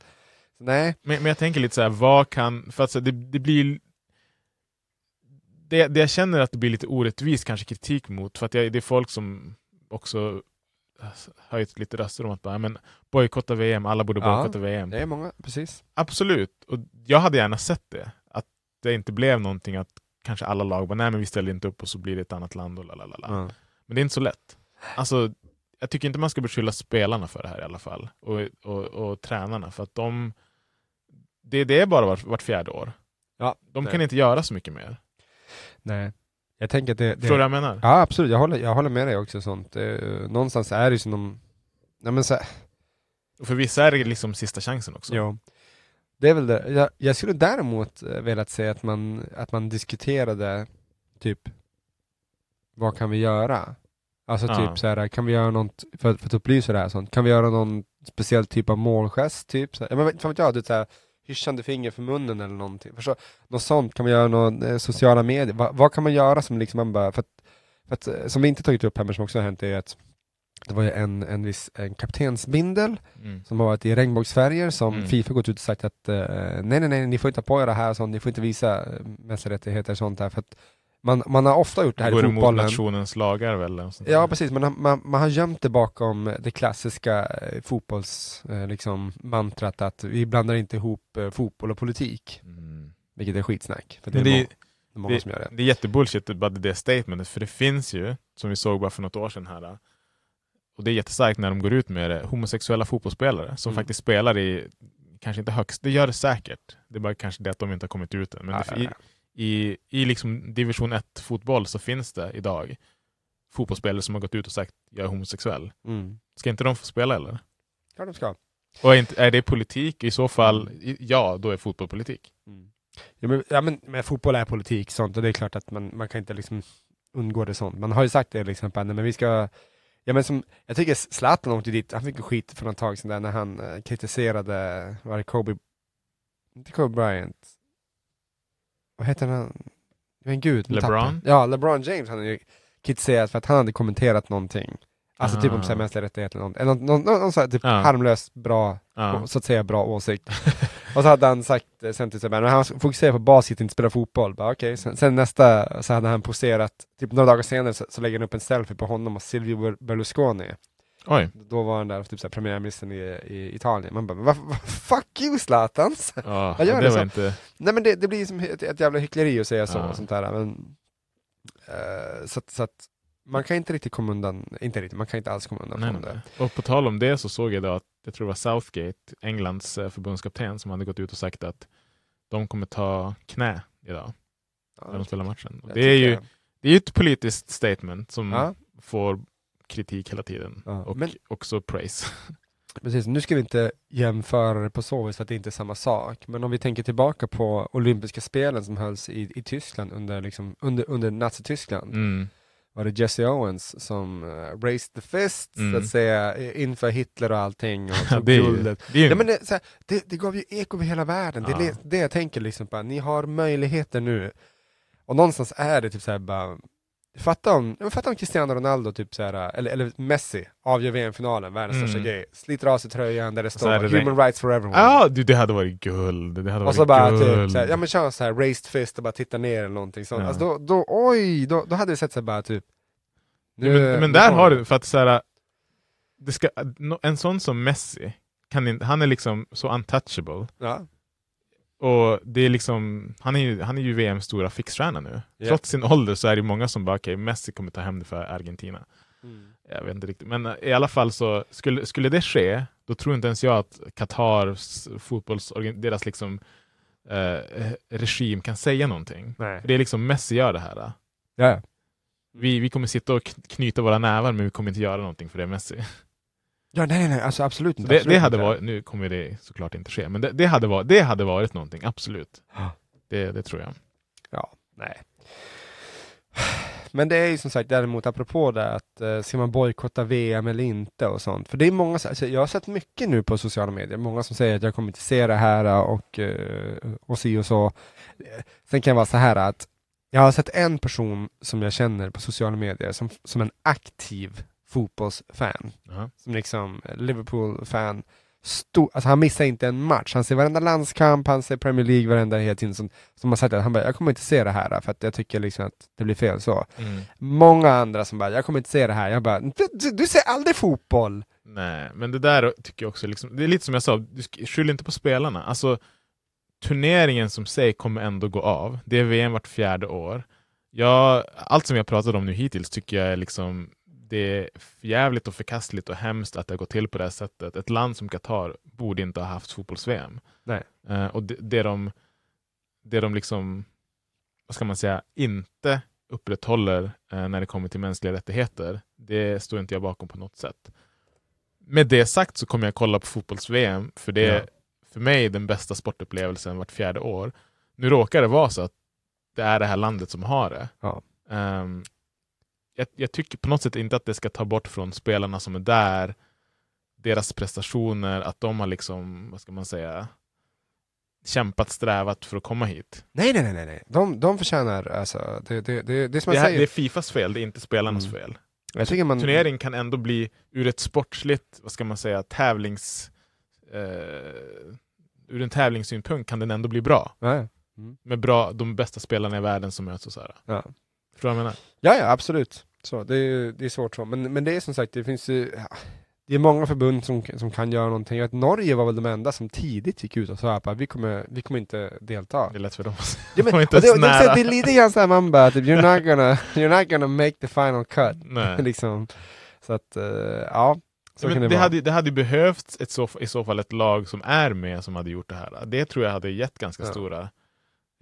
Nej. Men, men jag tänker lite så här, vad kan... För att så, det, det blir... Det, det jag känner att det blir lite orättvist kanske kritik mot, för att jag, det är folk som också höjt lite röster om att bara, men bojkotta VM, alla borde Ja, bojkotta VM. Det är många, precis. Absolut, och jag hade gärna sett det. Att det inte blev någonting att kanske alla lag bara, nej men vi ställer inte upp och så blir det ett annat land och lalala. Ja. Men det är inte så lätt. Alltså, jag tycker inte man ska beskylla spelarna för det här i alla fall. Och, och, och tränarna, för att de... Det, det är bara vart, vart fjärde år. Ja, De det- kan inte göra så mycket mer. Nej. Jag tänker att det... det Förstår du vad jag menar? Ja, absolut. Jag håller, jag håller med dig också. Sånt. Eh, någonstans är det ju som de... Nej, men så Och för vissa är det liksom sista chansen också. ja. Det är väl det. Jag, jag skulle däremot eh, velat säga att man, att man diskuterade typ vad kan vi göra? Alltså Ja. typ så här, kan vi göra något för, för att upplysa det här sånt? Kan vi göra någon speciell typ av målgest? Typ så här, men fan vet jag, det är så här, hyschande finger för munnen eller någonting. Förstå? Något sånt, kan man göra någon eh, sociala medier? Va, vad kan man göra som liksom man bara, för att, för att, eh, som vi inte tagit upp här men som också har hänt är att det var ju en, en viss en kaptensbindel Mm. som har varit i regnbågsfärger som Mm. Fifa gått ut och sagt att eh, nej, nej, nej, ni får inte ha på er det här, sånt, ni får inte visa eh, mänskliga rättigheter och sånt här, för att man, man har ofta gjort det här går i emot fotbollen. nationens lagar väl? Ja precis, man man, man har gömt det bakom det klassiska eh, fotbolls, eh, liksom, att vi blandar inte ihop eh, fotboll och politik, Mm. vilket är skitsnack. För det, är det, må- det det, som gör det. det är jättebullshit bara det statementet, för det finns ju, som vi såg bara för något år sedan här, och det är jättestarkt när de går ut med det, homosexuella fotbollsspelare som Mm. faktiskt spelar i, kanske inte högst, det gör det säkert, det är bara kanske det att de inte har kommit ut än, men Ja, det, i, i, i liksom division 1 fotboll så finns det idag fotbollsspelare som har gått ut och sagt jag är homosexuell. Mm. Ska inte de få spela eller? Ja, de ska. Och är, inte, är det politik? I så fall, ja, då är fotboll politik. Ja, men, ja, men, men fotboll är politik sånt och det är klart att man, man kan inte liksom undgå det sånt. Man har ju sagt det liksom, att, nej, men vi ska Ja, men som, jag tycker Zlatan åkte dit, han fick skit för något tag sedan där när han eh, kritiserade, var det Kobe, inte Kobe Bryant, vad heter han? Men gud, LeBron? Ja, LeBron James hade ju kritiserat för att han hade kommenterat någonting. Alltså typ om Ah. så här mänskliga rättigheter eller någon, någon, någon, någon så här, typ Ja. harmlös, bra, Ja. så att säga bra åsikt. [LAUGHS] och så hade han sagt eh, sen till sig, men han fokuserar på basket, inte spela fotboll. Bara, okej. Sen, sen nästa så hade han poserat, typ några dagar senare så, så lägger han upp en selfie på honom och Silvio Ber- Berlusconi. Oj. Då var han där, typ så här, premiärministern i, i Italien. Man bara, fuck you Zlatan! Ja, [LAUGHS] Vad gör det så? inte... Nej men det, det blir som ett, ett jävla hyckleri att säga så, Ja. och sånt där. Men, eh, så, att, så att man kan inte riktigt komma undan, inte riktigt, man kan inte alls komma undan Nej, från nej. det. Och på tal om det så såg jag då att, jag tror det var Southgate, Englands eh, förbundskapten, som hade gått ut och sagt att de kommer ta knä idag när de spelar matchen. Det är, ju, det är ju ett politiskt statement som Ja, får kritik hela tiden. Ja, Och men- också praise. [LAUGHS] precis. Nu ska vi inte jämföra det på så vis för att det inte är samma sak. Men om vi tänker tillbaka på olympiska spelen som hölls i, i Tyskland under, liksom, under, under Nazityskland. Mm. Var det Jesse Owens som uh, raised the fist, så Mm. att säga, eh, inför Hitler och allting och [LAUGHS] tog det, är ju, guldet. det är ju Ja, men det, så här, det, det gav ju eko över hela världen. Det Ja. är det, det jag tänker liksom på. Ni har möjligheter nu. Och någonstans är det typ såhär bara Fatta om, fatta om Cristiano Ronaldo, typ så här, eller, eller Messi, avgör VM-finalen, världens Mm. största grej. Sliter av sig tröjan där det så står är det Human rights for everyone. Ja, du, det hade varit guld. Det hade och varit så bara guld. typ, såhär, ja men kör så här raised fist och bara titta ner eller någonting sånt. Ja. Alltså då, då, oj, då, då hade det sett sig bara typ Ja, men, men nu där har du, för att så här, det ska, en sån som Messi, kan han är liksom så untouchable. Ja, Och det är liksom, han är ju, han är ju VMs stora fixstjärna nu. Ja. Trots sin ålder så är det många som bara, okej, Messi kommer ta hem det för Argentina. Jag vet inte riktigt, men eh, i alla fall så skulle, skulle det ske, då tror inte ens jag att Qatars fotbolls, deras liksom eh, regim kan säga någonting. nej. För det är liksom Messi gör det här. Ja, ja. Vi, vi kommer sitta och kn- knyta våra nävar men vi kommer inte göra någonting för det är Messi. [LAUGHS] ja, nej, nej, alltså absolut inte. det, absolut det hade inte. varit, nu kommer det såklart inte ske, men det, det, hade, varit, det hade varit någonting, absolut. [GASPS] Det, det tror jag. Ja, nej. [SIGHS] Men det är ju som sagt däremot apropå det att eh, ska man bojkotta VM eller inte och sånt. För det är många, alltså, jag har sett mycket nu på sociala medier, många som säger att jag kommer inte se det här och, eh, och si och så. Sen kan jag vara så här att jag har sett en person som jag känner på sociala medier som, som en aktiv fotbollsfan. Jaha. Som liksom Liverpool-fan. Stor, alltså han missar inte en match, han ser varenda landskamp, han ser Premier League varenda hela tiden. Som, som har sagt att han bara, jag kommer inte se det här för att jag tycker liksom att det blir fel så. Mm. Många andra som bara, jag kommer inte se det här. Jag bara, du, du, du ser aldrig fotboll! Nej, men det där tycker jag också, liksom, det är lite som jag sa, du skyll inte på spelarna. Alltså, turneringen som sig kommer ändå gå av. Det är VM vart fjärde år. Jag, allt som jag pratat om nu hittills tycker jag är liksom det är jävligt och förkastligt och hemskt att det har gått till på det här sättet. Ett land som Qatar borde inte ha haft fotbolls-VM. Nej. Eh, och det, det, de, det de liksom, vad ska man säga, inte upprätthåller eh, när det kommer till mänskliga rättigheter, det står inte jag bakom på något sätt. Med det sagt så kommer jag kolla på fotbolls-VM, för det är Ja. för mig den bästa sportupplevelsen vart fjärde år. Nu råkar det vara så att det är det här landet som har det. Ja. Ehm, jag, jag tycker på något sätt inte att det ska ta bort från spelarna som är där, deras prestationer, att de har liksom, vad ska man säga, kämpat, strävat för att komma hit. Nej, nej, nej, nej. De, de förtjänar, alltså, det, det, det, det är som Det, här, säger. det är Fifas fel, det är inte spelarnas Mm. fel. jag tycker man, Turnering kan ändå bli ur ett sportsligt, vad ska man säga, tävlings... Eh, ur en tävlingssynpunkt kan den ändå bli bra. Ja, ja. Med bra, de bästa spelarna i världen som möts och så här. Ja. Förstår du vad jag menar? Ja, ja, absolut. Så, det, är, det är svårt så. Men, men det är som sagt, det finns ju, ja, det är många förbund som, som kan göra någonting. Jag vet, Norge var väl de enda som tidigt gick ut och sa att vi kommer, vi kommer inte delta. Det är lätt för dem. Ja, [LAUGHS] men, och inte det, det, det, det är lite grann såhär man bara, typ, you're, not gonna, you're not gonna make the final cut. [LAUGHS] Nej. [LAUGHS] liksom. Så att, eh, ja. Så kan men det, det, vara. hade, det hade behövts ett så, i så fall ett lag som är med som hade gjort det här. Det tror jag hade gett ganska Ja. stora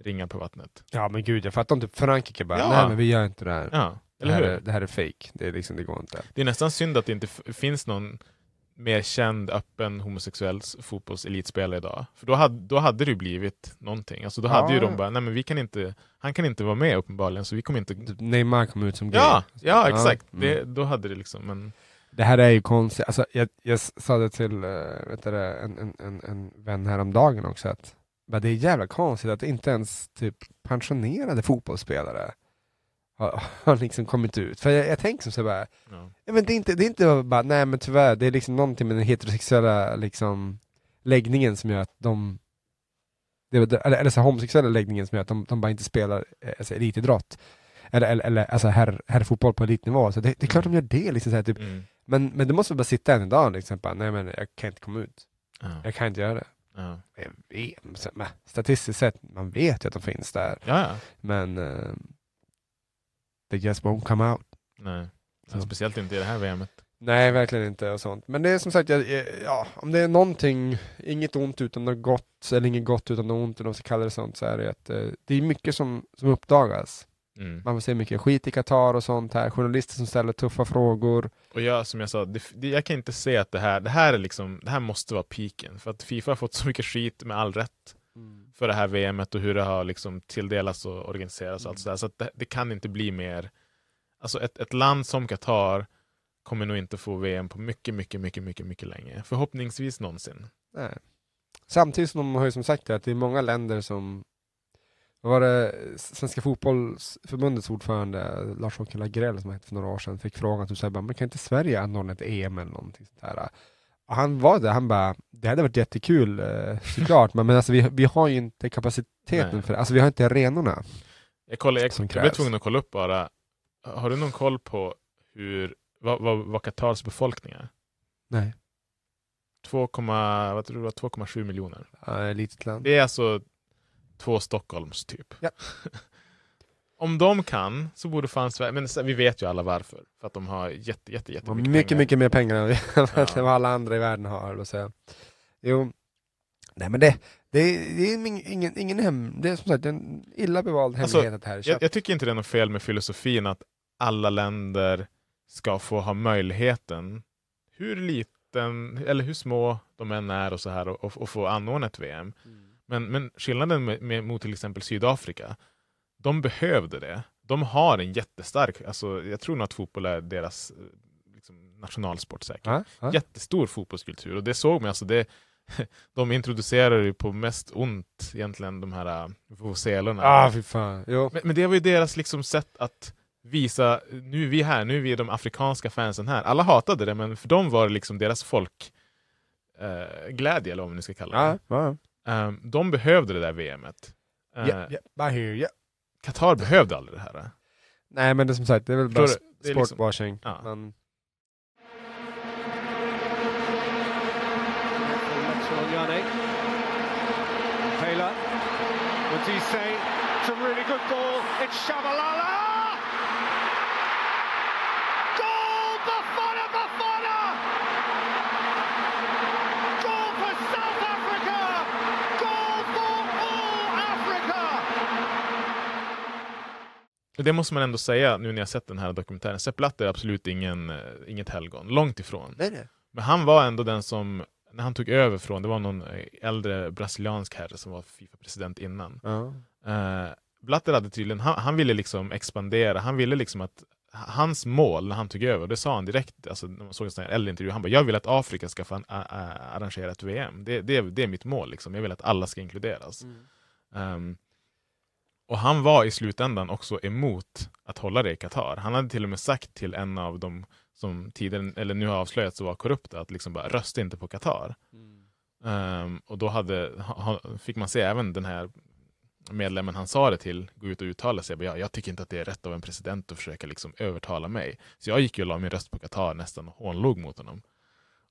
ringar på vattnet. Ja men gud, jag fattar inte. Frankrike bara, Ja. nej men vi gör inte det här. Ja, det, eller här hur? är, det här är fake. Det, är liksom, det går inte. Det är nästan synd att det inte finns någon mer känd, öppen homosexuell fotbollselitspelare idag. För då hade, då hade det ju blivit någonting. Alltså då hade ju Ja. de bara, nej men vi kan inte, han kan inte vara med uppenbarligen, så vi kommer inte... Typ Neymar kom ut som gay. Ja, ja exakt. mm. Det, då hade det liksom, men... Det här är ju konstigt. Alltså, jag, jag sa det till uh, vet du, det, en, en, en, en vän häromdagen också att det är jävla konstigt att inte ens typ pensionerade fotbollsspelare har, [LAUGHS] har liksom kommit ut. För jag, jag tänker som så här bara, Ja. ja, men det är inte, det är inte bara, nej men tyvärr, det är liksom någonting med den heterosexuella liksom läggningen som gör att de det, eller, eller så här, homosexuella läggningen som gör att de, de bara inte spelar eh, alltså, elitidrott. Eller, eller, eller alltså herr, herrfotboll på elitnivå. Så det, det är klart de gör det. Liksom, så här, typ. Mm. men, men det måste bara sitta en dag liksom, bara, nej men jag kan inte komma ut. Ja. Jag kan inte göra det. Ja. Jag vet, statistiskt sett, man vet ju att de finns där. Ja, ja. Men they just won't come out. Nej. Så. Speciellt inte i det här VMet. Nej, verkligen inte och sånt. Men det är som sagt, jag, ja, om det är någonting, inget ont utan något gott, eller inget gott utan något ont, eller vad man ska kalla det sånt, så är det att eh, det är mycket som, som uppdagas. Mm. Man får se mycket skit i Qatar och sånt här, journalister som ställer tuffa frågor. Och jag, som jag sa, det, det, jag kan inte se att det här, det här är liksom, det här måste vara piken. För att Fifa har fått så mycket skit med all rätt för det här VMet och hur det har liksom tilldelats och organiserats och allt sådär. Så det, det kan inte bli mer, alltså ett, ett land som Qatar kommer nog inte få VM på mycket, mycket, mycket, mycket, mycket länge. Förhoppningsvis någonsin. Nej. Samtidigt som de har ju som sagt att det är många länder som vad var det Svenska fotbollsförbundets ordförande Lars-Åke Lagrell som hette för några år sedan fick frågan typ såhär, men kan inte Sverige anordna ett EM eller någonting sånt här? Han var det, han bara, det hade varit jättekul eh, såklart, men, men alltså, vi, vi har ju inte kapaciteten Nej. för det, alltså vi har inte arenorna. Jag, kollar, jag, jag blev tvungen att kolla upp bara, har du någon koll på hur, vad, vad, vad Qatars befolkning är? Nej. 2, vad tror du, det var? 2,7 miljoner. Ja, litet land. Det är alltså två Stockholms typ. Ja. [LAUGHS] Om de kan så borde fan Sverige, men så- vi vet ju alla varför. För att de har jätte, jätte, jättemycket mycket, pengar. mycket mer pengar än vi- [LAUGHS] Ja. än vad alla andra i världen har, säga. Jo, nej men det, det, är, det är ingen, ingen, hem, det är som sagt en illa bevald Alltså, hemlighet det här är Jag, jag tycker inte det är något fel med filosofin att alla länder ska få ha möjligheten, hur liten eller hur små de än är och så här, och, och, få anordna ett VM. Men, men skillnaden med, med, mot till exempel Sydafrika, de behövde det. De har en jättestark, alltså, jag tror nog att fotboll är deras eh, liksom, nationalsport säkert. Ja, ja. Jättestor fotbollskultur och det såg man. Alltså det, [LAUGHS] de introducerade ju på mest ont egentligen de här uh, vuvuzelorna. Ah. Men, men det var ju deras liksom sätt att visa, nu är vi här, nu är vi de afrikanska fansen här. Alla hatade det, men för dem var det liksom deras folk eh, glädje, eller vad man nu ska kalla det. Ehm, de behövde det där VMet. Uh, Ja, ja, bara here, ja. Qatar behövde aldrig det här. Nej men det är som sagt, det är väl bara? Det är liksom- sportwashing. Ja. Men. Taylor. Matisse. It's a really good ball. It's Shabalala. Det måste man ändå säga nu när jag sett den här dokumentären. Sepp Blatter är absolut ingen, eh, inget helgon, långt ifrån. nej, nej. Men han var ändå den som, när han tog över från, det var någon eh, äldre brasiliansk herre som var Fifa-president innan. Ja. Uh, Blatter hade tydligen, han, han ville liksom expandera, han ville liksom att hans mål när han tog över, det sa han direkt, alltså, när man såg en sån här äldre intervju, han bara jag vill att Afrika ska få an- a- a- arrangera ett VM. Det, det, det är mitt mål, liksom. jag vill att alla ska inkluderas. Um, och han var i slutändan också emot att hålla det i Qatar. Han hade till och med sagt till en av dem som tidigare, eller nu har avslöjats vara korrupta, att liksom bara rösta inte på Qatar. Ehm, och då hade, ha, ha- fick man se även den här medlemmen han sa det till gå ut och uttala sig. Jag, jag tycker inte att det är rätt av en president att försöka liksom övertala mig. Så jag gick ju och la min röst på Qatar nästan och hånlog mot honom.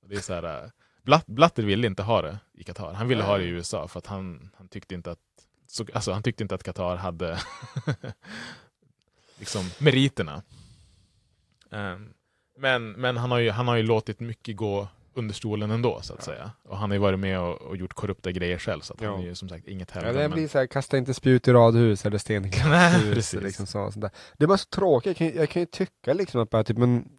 Och det är så här, äh, Blatt, Blatter ville inte ha det i Qatar. Han ville ha det i USA för att han, han tyckte inte att så, alltså, han tyckte inte att Qatar hade [LAUGHS] liksom meriterna. Ehm, men men han, har ju, han har ju låtit mycket gå under stolen ändå så att säga. Och han har ju varit med och, och gjort korrupta grejer själv så att han Ja. är ju som sagt inget Ja, helgon. det men- blir så här, kasta inte spjut i radhus eller sten i [LAUGHS] glashus. liksom så, sånt där. Det är bara så tråkigt, jag kan, jag kan ju tycka liksom att bara, typ, men,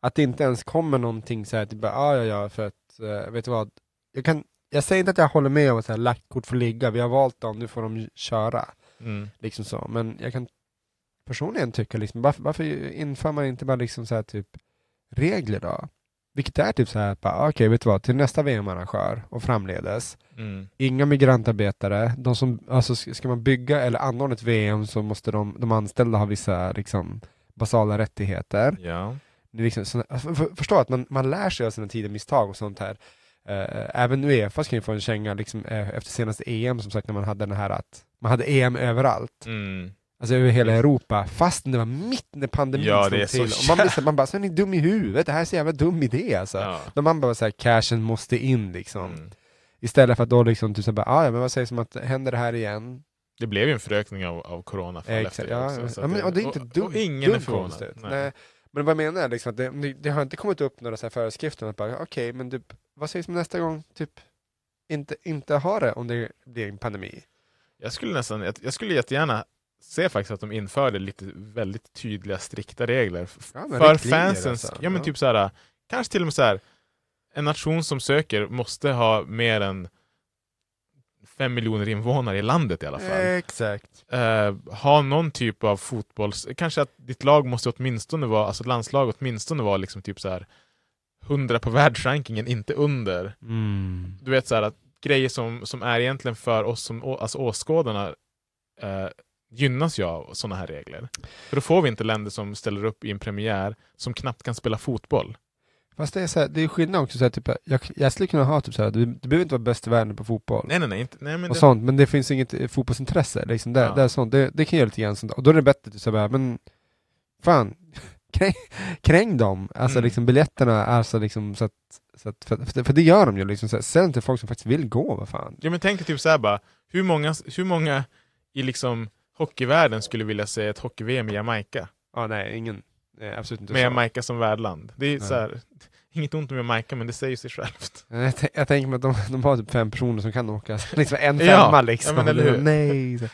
att det inte ens kommer någonting så här, typ bara, ja ja ja, för att, eh, vet du vad, jag, kan, jag säger inte att jag håller med om att så här, lagt kort får ligga, vi har valt dem, nu får de köra. Mm. Liksom så. Men jag kan personligen tycka, liksom, varför, varför inför man inte bara liksom så här, typ regler då? Vilket är typ så här, bara, okej vet du vad, till nästa VM-arrangör och framledes, Mm. inga migrantarbetare, de som, alltså ska man bygga eller anordna ett VM så måste de, de anställda ha vissa liksom basala rättigheter. Ja. Liksom, såna, alltså, för, förstå att man, man lär sig av sina tidigare misstag och sånt här. Eh, även Uefa ska ju få en känga liksom, eh, efter senaste EM som sagt när man hade den här att man hade EM överallt. Mm. Alltså över hela Europa, fast det var mitt när pandemin Ja, slog är till. Och man, blir så, man bara, så är ni dum i huvudet, det här är så jävla dum idé alltså. Ja. Då man bara såhär, cashen måste in liksom. Mm. Istället för att då liksom, typ så här, bara, ah, ja men vad sägs om att händer det här igen? Det blev ju en förökning av, av coronafall Exakt, efter ja, också, så ja, men, och det är inte och, dumt, och ingen är dumt förvånad. konstigt. Nej. Nej. Men vad jag menar är liksom att det, det, har inte kommit upp några så här föreskrifter att bara, okej, men typ, vad sägs om nästa gång, typ, inte, inte ha det om det blir en pandemi? Jag skulle nästan, jag, jag skulle jättegärna se faktiskt att de införde lite väldigt tydliga, strikta regler Ja, för fansens, alltså. ja men Ja. typ så här, kanske till och med så här, en nation som söker måste ha mer än fem miljoner invånare i landet i alla fall. Exakt. Eh, ha någon typ av fotbolls... Kanske att ditt lag måste åtminstone vara, alltså landslag åtminstone vara liksom typ så här 100 på världsrankingen, inte under. Mm. Du vet så här att grejer som, som är egentligen för oss som alltså åskådarna eh, gynnas ju av sådana här regler. För då får vi inte länder som ställer upp i en premiär som knappt kan spela fotboll. Fast det är, så här, det är skillnad också, så här, typ, jag, jag skulle kunna ha typ så här, du, du behöver inte vara bäst i världen på fotboll. Nej, nej, nej. Inte, nej men och det, sånt, men det finns inget eh, fotbollsintresse. Liksom, det, Ja. det, är sånt, det, det kan göra lite grann sånt. Och då är det bättre att säga men fan, kräng, kräng dem. Alltså Mm. liksom biljetterna, alltså liksom så att, så att för, för, för det gör de ju liksom, så här, sälj till folk som faktiskt vill gå, vad fan. ja, men tänk dig typ så här bara, hur många, hur många i liksom hockeyvärlden skulle vilja se ett hockey-VM i Jamaica? Ja, nej, ingen, eh, absolut inte Med så. Jamaica som värdland. Det är Nej. så här, [LAUGHS] inget ont om Jamaica, men det säger sig självt. Jag, jag tänker mig att de, de har typ fem personer som kan åka, [LAUGHS] liksom en Ja, femma liksom. ja, men eller hur? Nej. Så.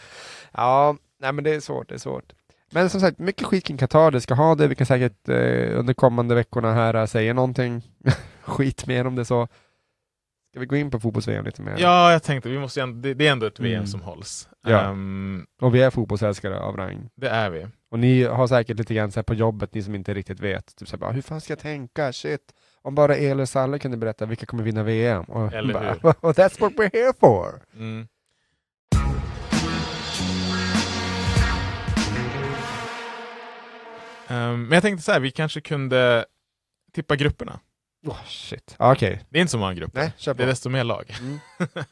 Ja, nej men det är svårt, det är svårt. Men som sagt, mycket skit kring Qatar, det ska ha det, vi kan säkert eh, under kommande veckorna här eh, säga någonting [LAUGHS] skit mer om det så. Ska vi gå in på fotbolls-VM lite mer? Ja, jag tänkte, vi måste det, det är ändå ett VM Mm. som hålls. Ja. Ehm, Och vi är fotbollsälskare av rang. det är vi. Och ni har säkert lite grann på jobbet, ni som inte riktigt vet, typ så bara, hur fan ska jag tänka? Shit. Om bara El och Salle kunde berätta vilka kommer vinna VM. Och, Eller bara, hur? [LAUGHS] och that's what we're here for! Mm. Ehm, men jag tänkte så här, vi kanske kunde tippa grupperna. Oh, shit. Okej, Det är inte så många grupper. nej. Det är desto mer lag. Mm. [LAUGHS]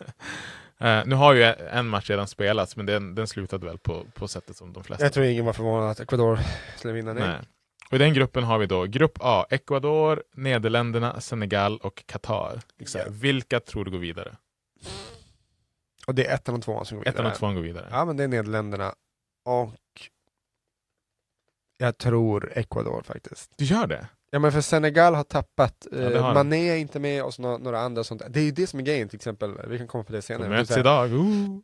Eh, nu har ju en match redan spelats, men den, den slutade väl på, på sättet som de flesta. Jag tror ingen var förvånad att Ecuador skulle vinna det. Nej. Och I den gruppen har vi då Grupp A, Ecuador, Nederländerna, Senegal och Qatar. Liksom. Ja. Vilka tror du går vidare? Och det är ettan och tvåan som går vidare. Ettan och tvåan går vidare. Ja, men det är Nederländerna. Och jag tror Ecuador faktiskt. Du gör det? Ja men för Senegal har tappat, eh, det har de. Mané är inte med och så några, några andra sånt. Det är ju det som är grejen till exempel, vi kan komma på det De senare. möts Det är så idag. Ooh.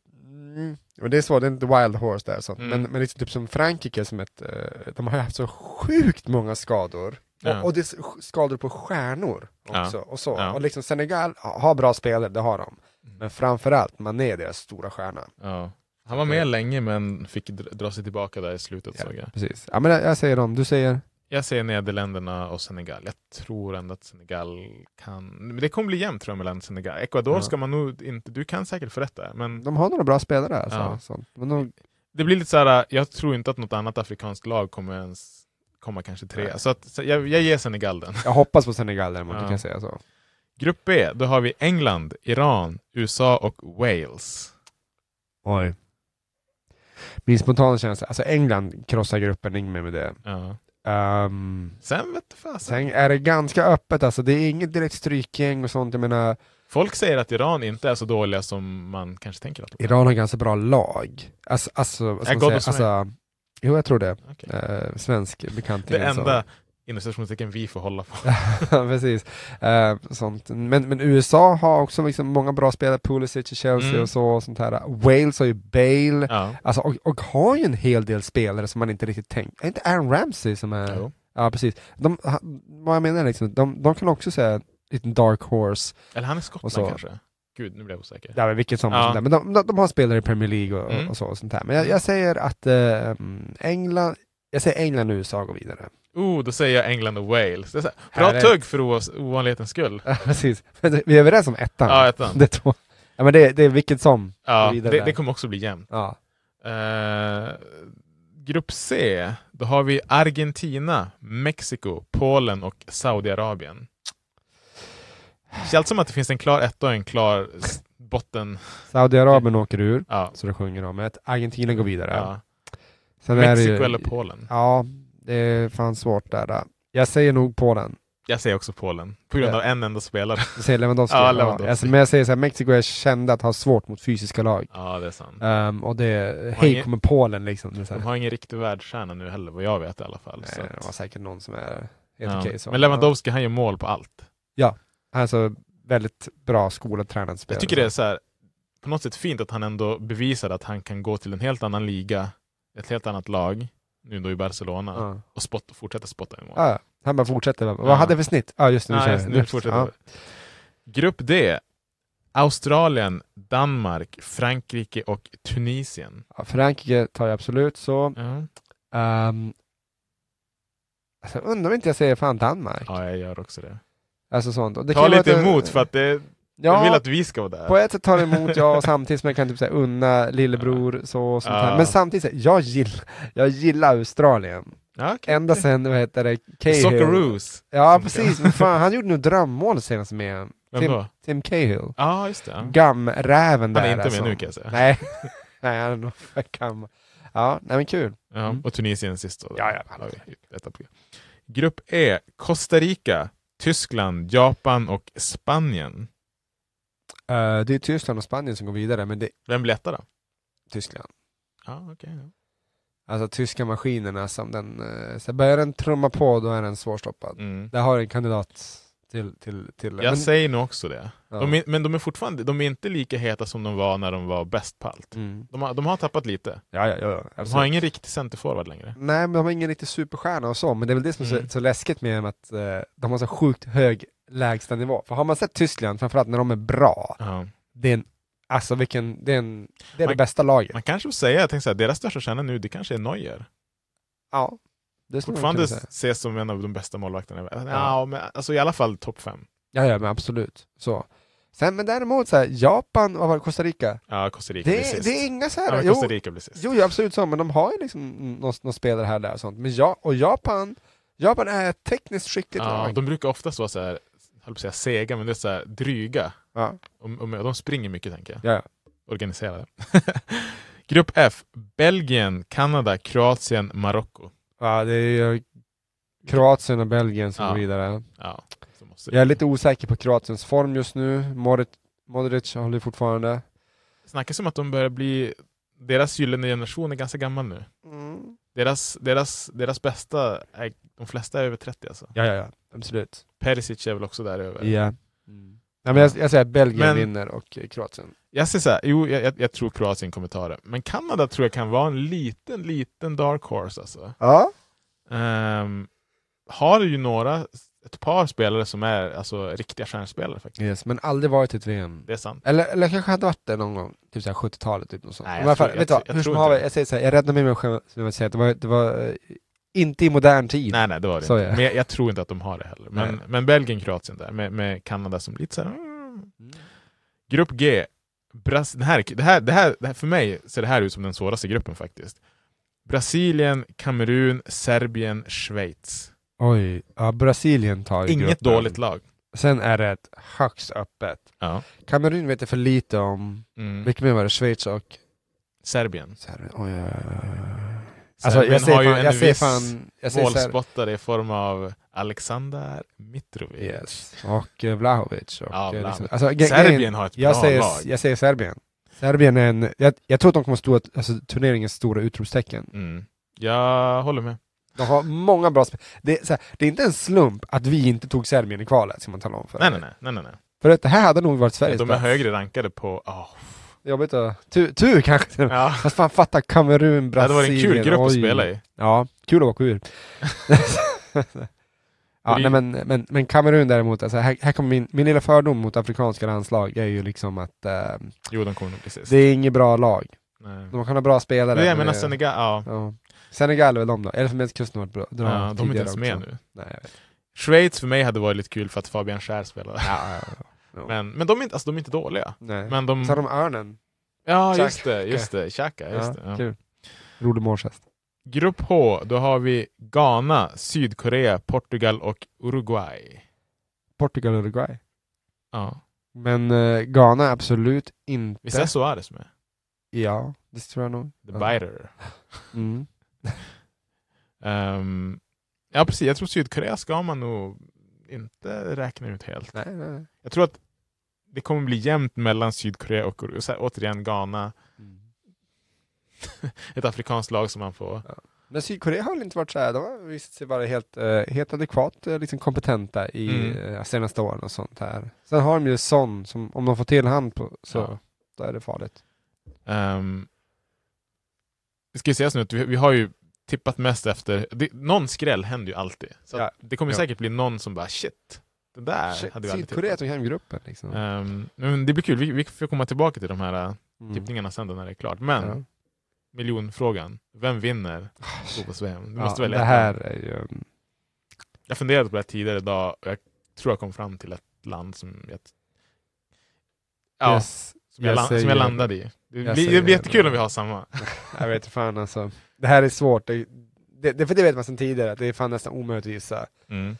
Mm. Och det är så, det är inte wild horse där. Sånt. Mm. Men, men liksom typ som Frankrike, som ett, eh, de har ju haft så sjukt många skador. Ja. Och, och det är skador på stjärnor också. Ja. Och, så. Ja. och liksom Senegal har bra spelare, det har de. Mm. Men framförallt, Mané är deras stora stjärna. Han var med länge men fick dra sig tillbaka där i slutet Ja, såg jag. precis. Ja men jag, säger dem, du säger? Jag säger Nederländerna och Senegal. Jag tror ändå att Senegal kan... Men det kommer bli jämnt tror jag mellan Senegal. Ecuador Ja. ska man nog inte... Du kan säkert där. Men De har några bra spelare alltså. Ja. Sånt. Men de, det blir lite så här. jag tror inte att något annat afrikanskt lag kommer ens komma kanske tre. Nej. Så, att, så jag, jag ger Senegal den. jag hoppas på Senegal däremot, Ja. du kan säga så. Grupp B, då har vi England, Iran, USA och Wales. Oj. Min spontana känsla, alltså England krossar gruppen, inget mer med det. Ja. Ehm, Sen vet du fasen. sen är det ganska öppet alltså, det är inget direkt strykgäng och sånt. Jag menar, Folk säger att Iran inte är så dåliga som man kanske tänker att de är. Iran har ganska bra lag. Alltså, alltså, vad ska man säga? alltså Jo, jag tror det. Okej. Eh, svensk bekanting. Det alltså. enda inom citationstecken vi får hålla på. [LAUGHS] Precis. Eh, sånt. Men, men USA har också liksom många bra spelare, Pulisic i Chelsea Mm. och så. Och sånt här. Wales har ju Bale. Ja. Alltså, och, och har ju en hel del spelare som man inte riktigt tänkt. Är inte Aaron Ramsey som är... Jo. Ja, precis. De, vad jag menar liksom, de, de kan också säga en liten dark horse. Eller han är Skottland kanske? Gud, nu blev jag osäker. Ja, men vilket som. Ja. där. Men de, de, de har spelare i Premier League och, Mm. och så. Och sånt här. Men jag, jag säger att eh, England, Jag säger England och USA går vidare. Oh, då säger jag England och Wales. Det är så här, bra tugg för ov- ovanlighetens skull. Ja, precis. Vi är överens om ettan? Ja, ettan. Det två. Ja, men det, det är vilket som. Ja, det, det kommer också bli jämnt. Ja. Eh, grupp C, då har vi Argentina, Mexiko, Polen och Saudiarabien. Det känns som att det finns en klar etta och en klar botten. Saudiarabien åker ur, Ja, så det sjunger om ett. Argentina går vidare. ja. Det Mexiko ju, eller Polen? Ja, det är fan svårt där. Jag säger nog Polen. Jag säger också Polen, på grund Ja. av en enda spelare. Jag säger Lewandowski. Ja, [LAUGHS] Ja, Lewandowski. Alltså, men jag säger så här, Mexiko är kända att ha svårt mot fysiska lag. Ja, det är sant. Um, och det, har hej ingen- kommer Polen liksom. Det är så De har ingen riktig världsstjärna nu heller, vad jag vet i alla fall. Så nej, det att, var säkert någon som är helt ja. okej. så. Men Lewandowski, han gör mål på allt. Alltså väldigt bra skolad tränad spelare. Jag tycker det är så här, på något sätt fint att han ändå bevisar att han kan gå till en helt annan liga, ett helt annat lag, nu då i Barcelona, Ja. och spott, fortsätta spotta i mål. Ja, han bara fortsätter. Vad Ja. hade jag för snitt? Ja, just det. Nu Ja, just, nu fortsätter. Grupp D. Australien, Danmark, Frankrike och Tunisien. Ja, Frankrike tar jag absolut så. Um, alltså, undrar om inte jag säger fan Danmark. ja jag gör också det. Alltså sånt. Det Ta lite emot för att det, ja, jag vill att vi ska vara där. På ett sätt tar det emot, ja, och samtidigt som jag kan typ säga unna lillebror så sånt här. Men samtidigt, så här, jag gillar, jag gillar Australien. Ja, okej. Ända sen, vad heter det, Cahill. Socceroos. Ja, precis. Men fan, han gjorde nog drömmål senast med Tim? Tim Cahill. Ja, just det. Gamräven där Han är inte med alltså. nu kan jag säga. Nej, [LAUGHS] nej han är nog för gammal. Ja, nej men kul. Ja, Mm. och Tunisien sist då. Ja, ja. Har vi ett på. Grupp E, Costa Rica, Tyskland, Japan och Spanien. Eh, det är Tyskland och Spanien som går vidare, men det Vem blir etta då? Tyskland. Ja, ja. Alltså tyska maskinerna som den, eh, så börjar den trumma på då är den svårstoppad. Mm. Där har en kandidat till, till, till Jag men- säger nog också det. ja. De är, men de är fortfarande de är inte lika heta som de var när de var bäst på allt. Mm. De har, de har tappat lite. Ja, ja, ja. De har ingen riktig centerforward längre. Nej, men de har ingen riktig superstjärna och så, men det är väl det som är Mm. så, så läskigt med dem att eh, de har så sjukt hög lägstanivå. För har man sett Tyskland, framförallt när de är bra, Ja. det är en, alltså vilken, det är, en, det, är Man- det bästa laget. Man kanske får säga, jag tänkte säga, deras största stjärna nu, det kanske är Neuer. ja, det Fortfarande ses som en av de bästa målvakterna. Ja, Ja. men alltså i alla fall topp fem. Ja, ja, men absolut. Så. Sen, men däremot så här, Japan och Costa Rica, Ja, Costa Rica blir det, sist. det är inga så ja, här, jo, Costa Rica blir sist. jo, jo, absolut så, men de har ju liksom någon, någon spelare här där och sånt. Men ja, och Japan, Japan är tekniskt skickligt Ja, lag. de brukar oftast vara så här, höll på att säga sega, men det är så här dryga. Ja, Och, och, de springer mycket tänker jag. ja, ja. Organiserade. [LAUGHS] Grupp F. Belgien, Kanada, Kroatien, Marocko. Ja, det är ju Kroatien och Belgien som Ja. går vidare. Ja, så måste Jag är lite osäker på Kroatiens form just nu. Modric, Modric håller fortfarande. snackas om att de börjar bli... Deras gyllene generation är ganska gammal nu. Mm. Deras, deras, deras bästa, är, de flesta är över 30 alltså. Ja, ja, ja, absolut. Perisic är väl också där över. Ja. Nej, men jag, jag säger att Belgien Men- vinner och Kroatien. Jag säger så här, jo, jag, jag, jag tror Kroatien kommer ta det. Men Kanada tror jag kan vara en liten, liten dark horse alltså. Ja. Ehm, har ju några, ett par spelare som är alltså, riktiga stjärnspelare faktiskt. Yes, men aldrig varit i ett VM. Det är sant. Eller, eller kanske hade varit det någon gång, typ såhär 70-talet. Typ, något sånt. Nej, jag vet jag vad, tror- jag tror som haver, inte. jag säger såhär, jag räddar mig med själv, som jag säger, det var, det var eh, inte i modern tid. Nej, nej, det var det Så inte. det. Men jag, jag tror inte att de har det heller. Men, men Belgien, Kroatien där, med, med Kanada som lite så här. mm. Grupp G. Bras det, här, det, här, det, här, det här, för mig ser det här ut som den svåraste gruppen faktiskt. Brasilien, Kamerun, Serbien, Schweiz. Oj, ja, Brasilien tar ju Inget gruppen. dåligt lag. Sen är det ett högst öppet. Ja. Kamerun vet jag för lite om. Mm. Vilka mer var det? Schweiz och Serbien. Serbien? Oj, oj, oj. Alltså jag ser har ju fan, en jag viss fan, jag målspottare i form av Alexander Mitrovic. yes. och uh, Vlahovic. Och, Ja, eh, Vlahovic. liksom, alltså, Serbien har ett bra jag säger, lag. jag säger Serbien. Serbien är en, jag, jag tror att de kommer stå alltså, turneringens stora utropstecken. Mm. Jag håller med. De har många bra spel. Det, det är inte en slump att vi inte tog Serbien i kvalet, ska man tala om för Nej, nej, nej. nej, nej. För att det här hade nog varit Sveriges De är plats. högre rankade på... Oh. Jobbigt att... Tur, tur kanske. Ja. Fast fan fatta Kamerun, Det hade varit en Brasilien. kul grupp att oj. spela i. Ja, kul att åka ur. [LAUGHS] ja, det- nej, men, men, men Kamerun däremot, alltså, här, här kommer min, min lilla fördom mot afrikanska landslag är ju liksom att eh, Jo, de kommer nog bli sist. det är inget bra lag. Nej. De kan ha bra spelare. Det jag men menar det- Senegal, ja. Ja. Senegal är väl de då? Elfenbenskusten har varit bra. Ja, de är inte ens med också. nu. Nej. Schweiz för mig hade varit lite kul för att Fabian Schär spelade. Ja, ja, ja. Men, men de, är inte, alltså, de är inte dåliga. Nej. Men de... Så har de örnen. Ja, Xhaka. just det. Just det. Xhaka, just det. Ja. Kul. Rolig målgest. Grupp H, då har vi Ghana, Sydkorea, Portugal och Uruguay. Portugal och Uruguay. Ja. Men eh, Ghana är absolut inte. Visst är Suarez med? Ja, det tror jag nog. The ja. Biter. [LAUGHS] Mm. [LAUGHS] Ehm, ja, precis. Jag tror Sydkorea ska man nog inte räkna ut helt. Nej, nej. Jag tror att det kommer bli jämnt mellan Sydkorea och. Så här, återigen Ghana, Mm. [LAUGHS] ett afrikanskt lag som man får... Men Sydkorea har väl inte varit så här, de har visat sig vara helt, eh, helt adekvat eh, liksom kompetenta i Mm. eh, senaste åren och sånt här. Sen har de ju sån som, om de får till hand på, så Ja. då är det farligt. Um, det ska ju sägas nu att vi, vi har ju tippat mest efter... Det, någon skräll händer ju alltid. Så Ja. det kommer Ja. säkert bli någon som bara shit, det där hade Sydkorea tog hem gruppen liksom. Ehm, men det blir kul, vi, vi får komma tillbaka till de här uh, Mm. tippningarna sen då när det är klart. Men Ja. miljonfrågan, vem vinner fotbolls-VM? Du måste ja, välja det här land. är ju... Jag funderade på det här tidigare idag och jag tror jag kom fram till ett land som jag, ja, Yes, som jag, jag la- som jag landade i. Det jag blir, det blir jättekul om vi har samma. [LAUGHS] jag vet fan alltså. Det här är svårt. Det, det, det, för det vet man sedan tidigare, att det är fan nästan omöjligt att gissa. Mm.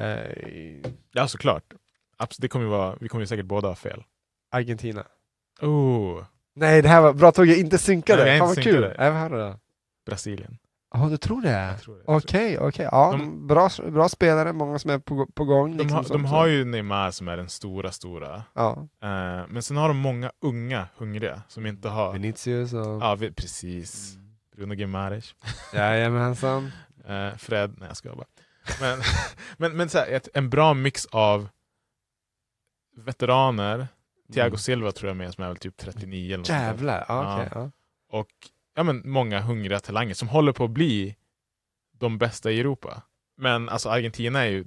Eh, Ja, såklart. Det kommer vara, vi kommer ju säkert båda ha fel. Argentina. Oh, Nej, det här var bra tåg jag inte synkade. Nej, fan vad kul. Nej, vad du? Brasilien. Ja, du tror det? Det. Okej, okej. Ja, De- bra, bra spelare, många som är på, på gång. De, liksom har, så- de har ju Neymar som är den stora, stora. Ja, Eh, men sen har de många unga, hungriga, som inte har... Vinicius och... Ja, vi, precis. Bruno Gimares. Jajamensan. [LAUGHS] Eh, Fred, nej jag ska bara. Men, [LAUGHS] men, men så här, en bra mix av veteraner, Thiago Mm. Silva tror jag med som är väl typ 39 eller. Jävlar, ja, okej. ja. Och ja, men, många hungriga talanger som håller på att bli de bästa i Europa. Men alltså Argentina är ju,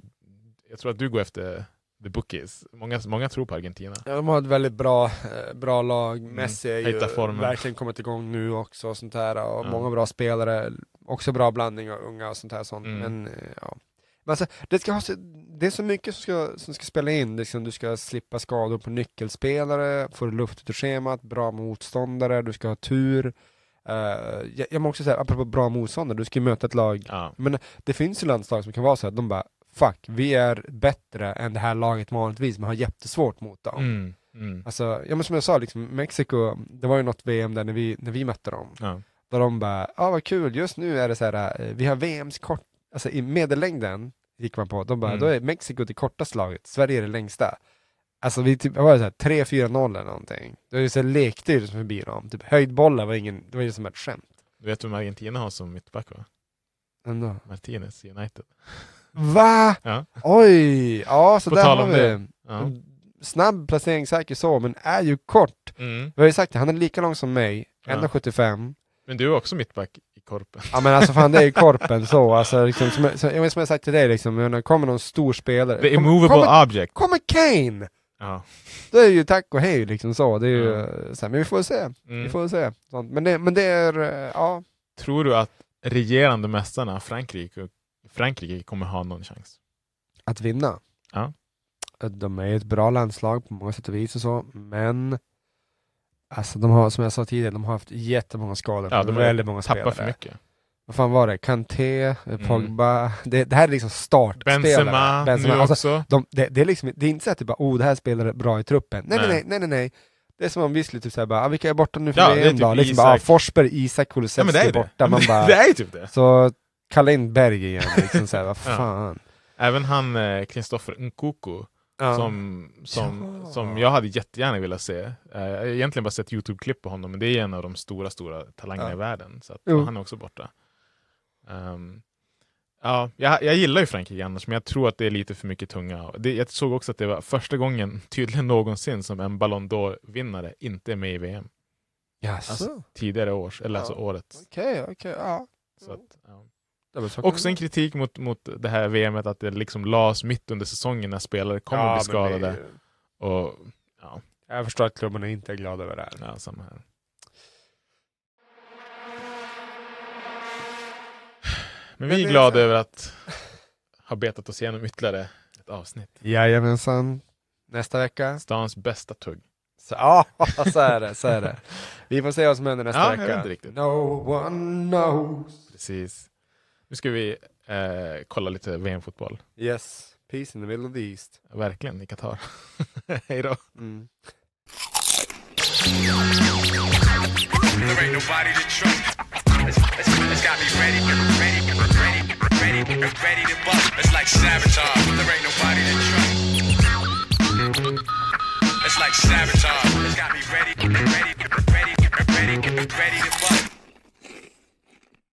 jag tror att du går efter the bookies. Många, många tror på Argentina. Ja, de har ett väldigt bra, eh, bra lag. Messi är ju formen. verkligen kommit igång nu också och sånt där. Och Ja. många bra spelare. Också bra blandning av unga och sånt här. Sånt. Mm. Men, eh, ja. Men alltså, det, ska ha, det är så mycket som ska, som ska spela in. Liksom, du ska slippa skador på nyckelspelare, få luft ut ur schemat, bra motståndare, du ska ha tur. Eh, jag, jag måste också säga, apropå bra motståndare, du ska ju möta ett lag Ja. det finns ju landslag som kan vara så att de bara Fuck, vi är bättre än det här laget vanligtvis, men har jättesvårt mot dem. Mm. Mm. Alltså, ja men som jag sa, liksom, Mexiko, det var ju något VM där när vi, när vi mötte dem. Ja. Där de bara, ja vad kul, just nu är det så här, eh, vi har VMs kort, alltså i medellängden gick man på, de bara, Mm. då är Mexiko det kortaste laget, Sverige är det längsta. Alltså vi typ, var det så här, 3-4-0 eller någonting. Det var ju så lekdyr som förbi dem, typ höjdbollar var ingen, det var ju som ett skämt. Du vet vem Argentina har som mittback va? Ändå. Martinez United. Va? Ja. Oj! Ja, så På där har vi det. Ja. snabb placeringssäker så, men är ju kort. Mm. Vi har ju sagt det, han är lika lång som mig, Ja. 1,75. Men du är också mittback Korpen. Ja men alltså fan det är ju korpen så, alltså liksom, som, jag- som, jag- som jag sagt till dig liksom, när kommer någon stor spelare. The immovable kommer, object. kommer Kane! Ja. Då är ju tack och hej liksom så, det är ju, Ja. så här, men vi får se. Vi Mm. får se. Sånt. Men, det, men det är, eh, ja. Tror du att regerande mästarna Frankrike, Frankrike kommer ha någon chans? Att vinna. Ja. De är ett bra landslag på många sätt och vis och så, men Alltså de har, som jag sa tidigare, de har haft jättemånga skador. Ja, de har väldigt många spelare. för mycket. Vad fan var det? Kanté, eh, Mm. Pogba. Det, det här är liksom startspelare. Benzema, Benzema. nu Alltså, också. de, det, det, är liksom, det är inte så att det bara, oh det här spelar bra i truppen. Nej nej Nej. nej, nej, nej. Det är som om skulle typ säga bara, ah, vilka är borta nu för Ja, det är VM typ då? Liksom bara, ah. Forsberg, Isak, Ja, Kulusevski det är är det. borta. Man [LAUGHS] det bara, är ju typ det. så kalla in Berg igen liksom såhär, vad [LAUGHS] Ja. fan. Även han eh, Kristoffer Nkuku Ja. som, som, Ja. som jag hade jättegärna velat se. Eh, jag har egentligen bara sett Youtube-klipp på honom, men det är en av de stora, stora talangerna Ja. i världen. Så han är också borta. Ehm, ja, jag, jag gillar ju Frankrike annars, men jag tror att det är lite för mycket tunga. Det, jag såg också att det var första gången, [LAUGHS] tydligen någonsin, som en Ballon d'Or-vinnare inte är med i VM. Jaså? Alltså, Tidigare års, eller Ja. alltså året. Okej, okej, ja. Så att, ja. Också en kritik mot, mot det här VMet att det liksom lades mitt under säsongen när spelare kommer ja, att bli skadade. Är... Och, ja. Jag förstår att klubben inte är glad över det här. Ja, samma här. Men, vi är glada över att ha betat oss igenom ytterligare ett avsnitt. Jajamensan. Nästa vecka. Stans bästa tugg. Så, ja, [LAUGHS] så är det. Så är det. Vi får se vad som händer nästa ja, vecka. No one knows. Precis. Nu ska vi eh, kolla lite VM-fotboll. Yes, peace in the middle of the East. Verkligen, i Qatar. [LAUGHS] Hej då. Mm. It's like sabotage. It's got me ready, ready, ready, ready, ready to bust.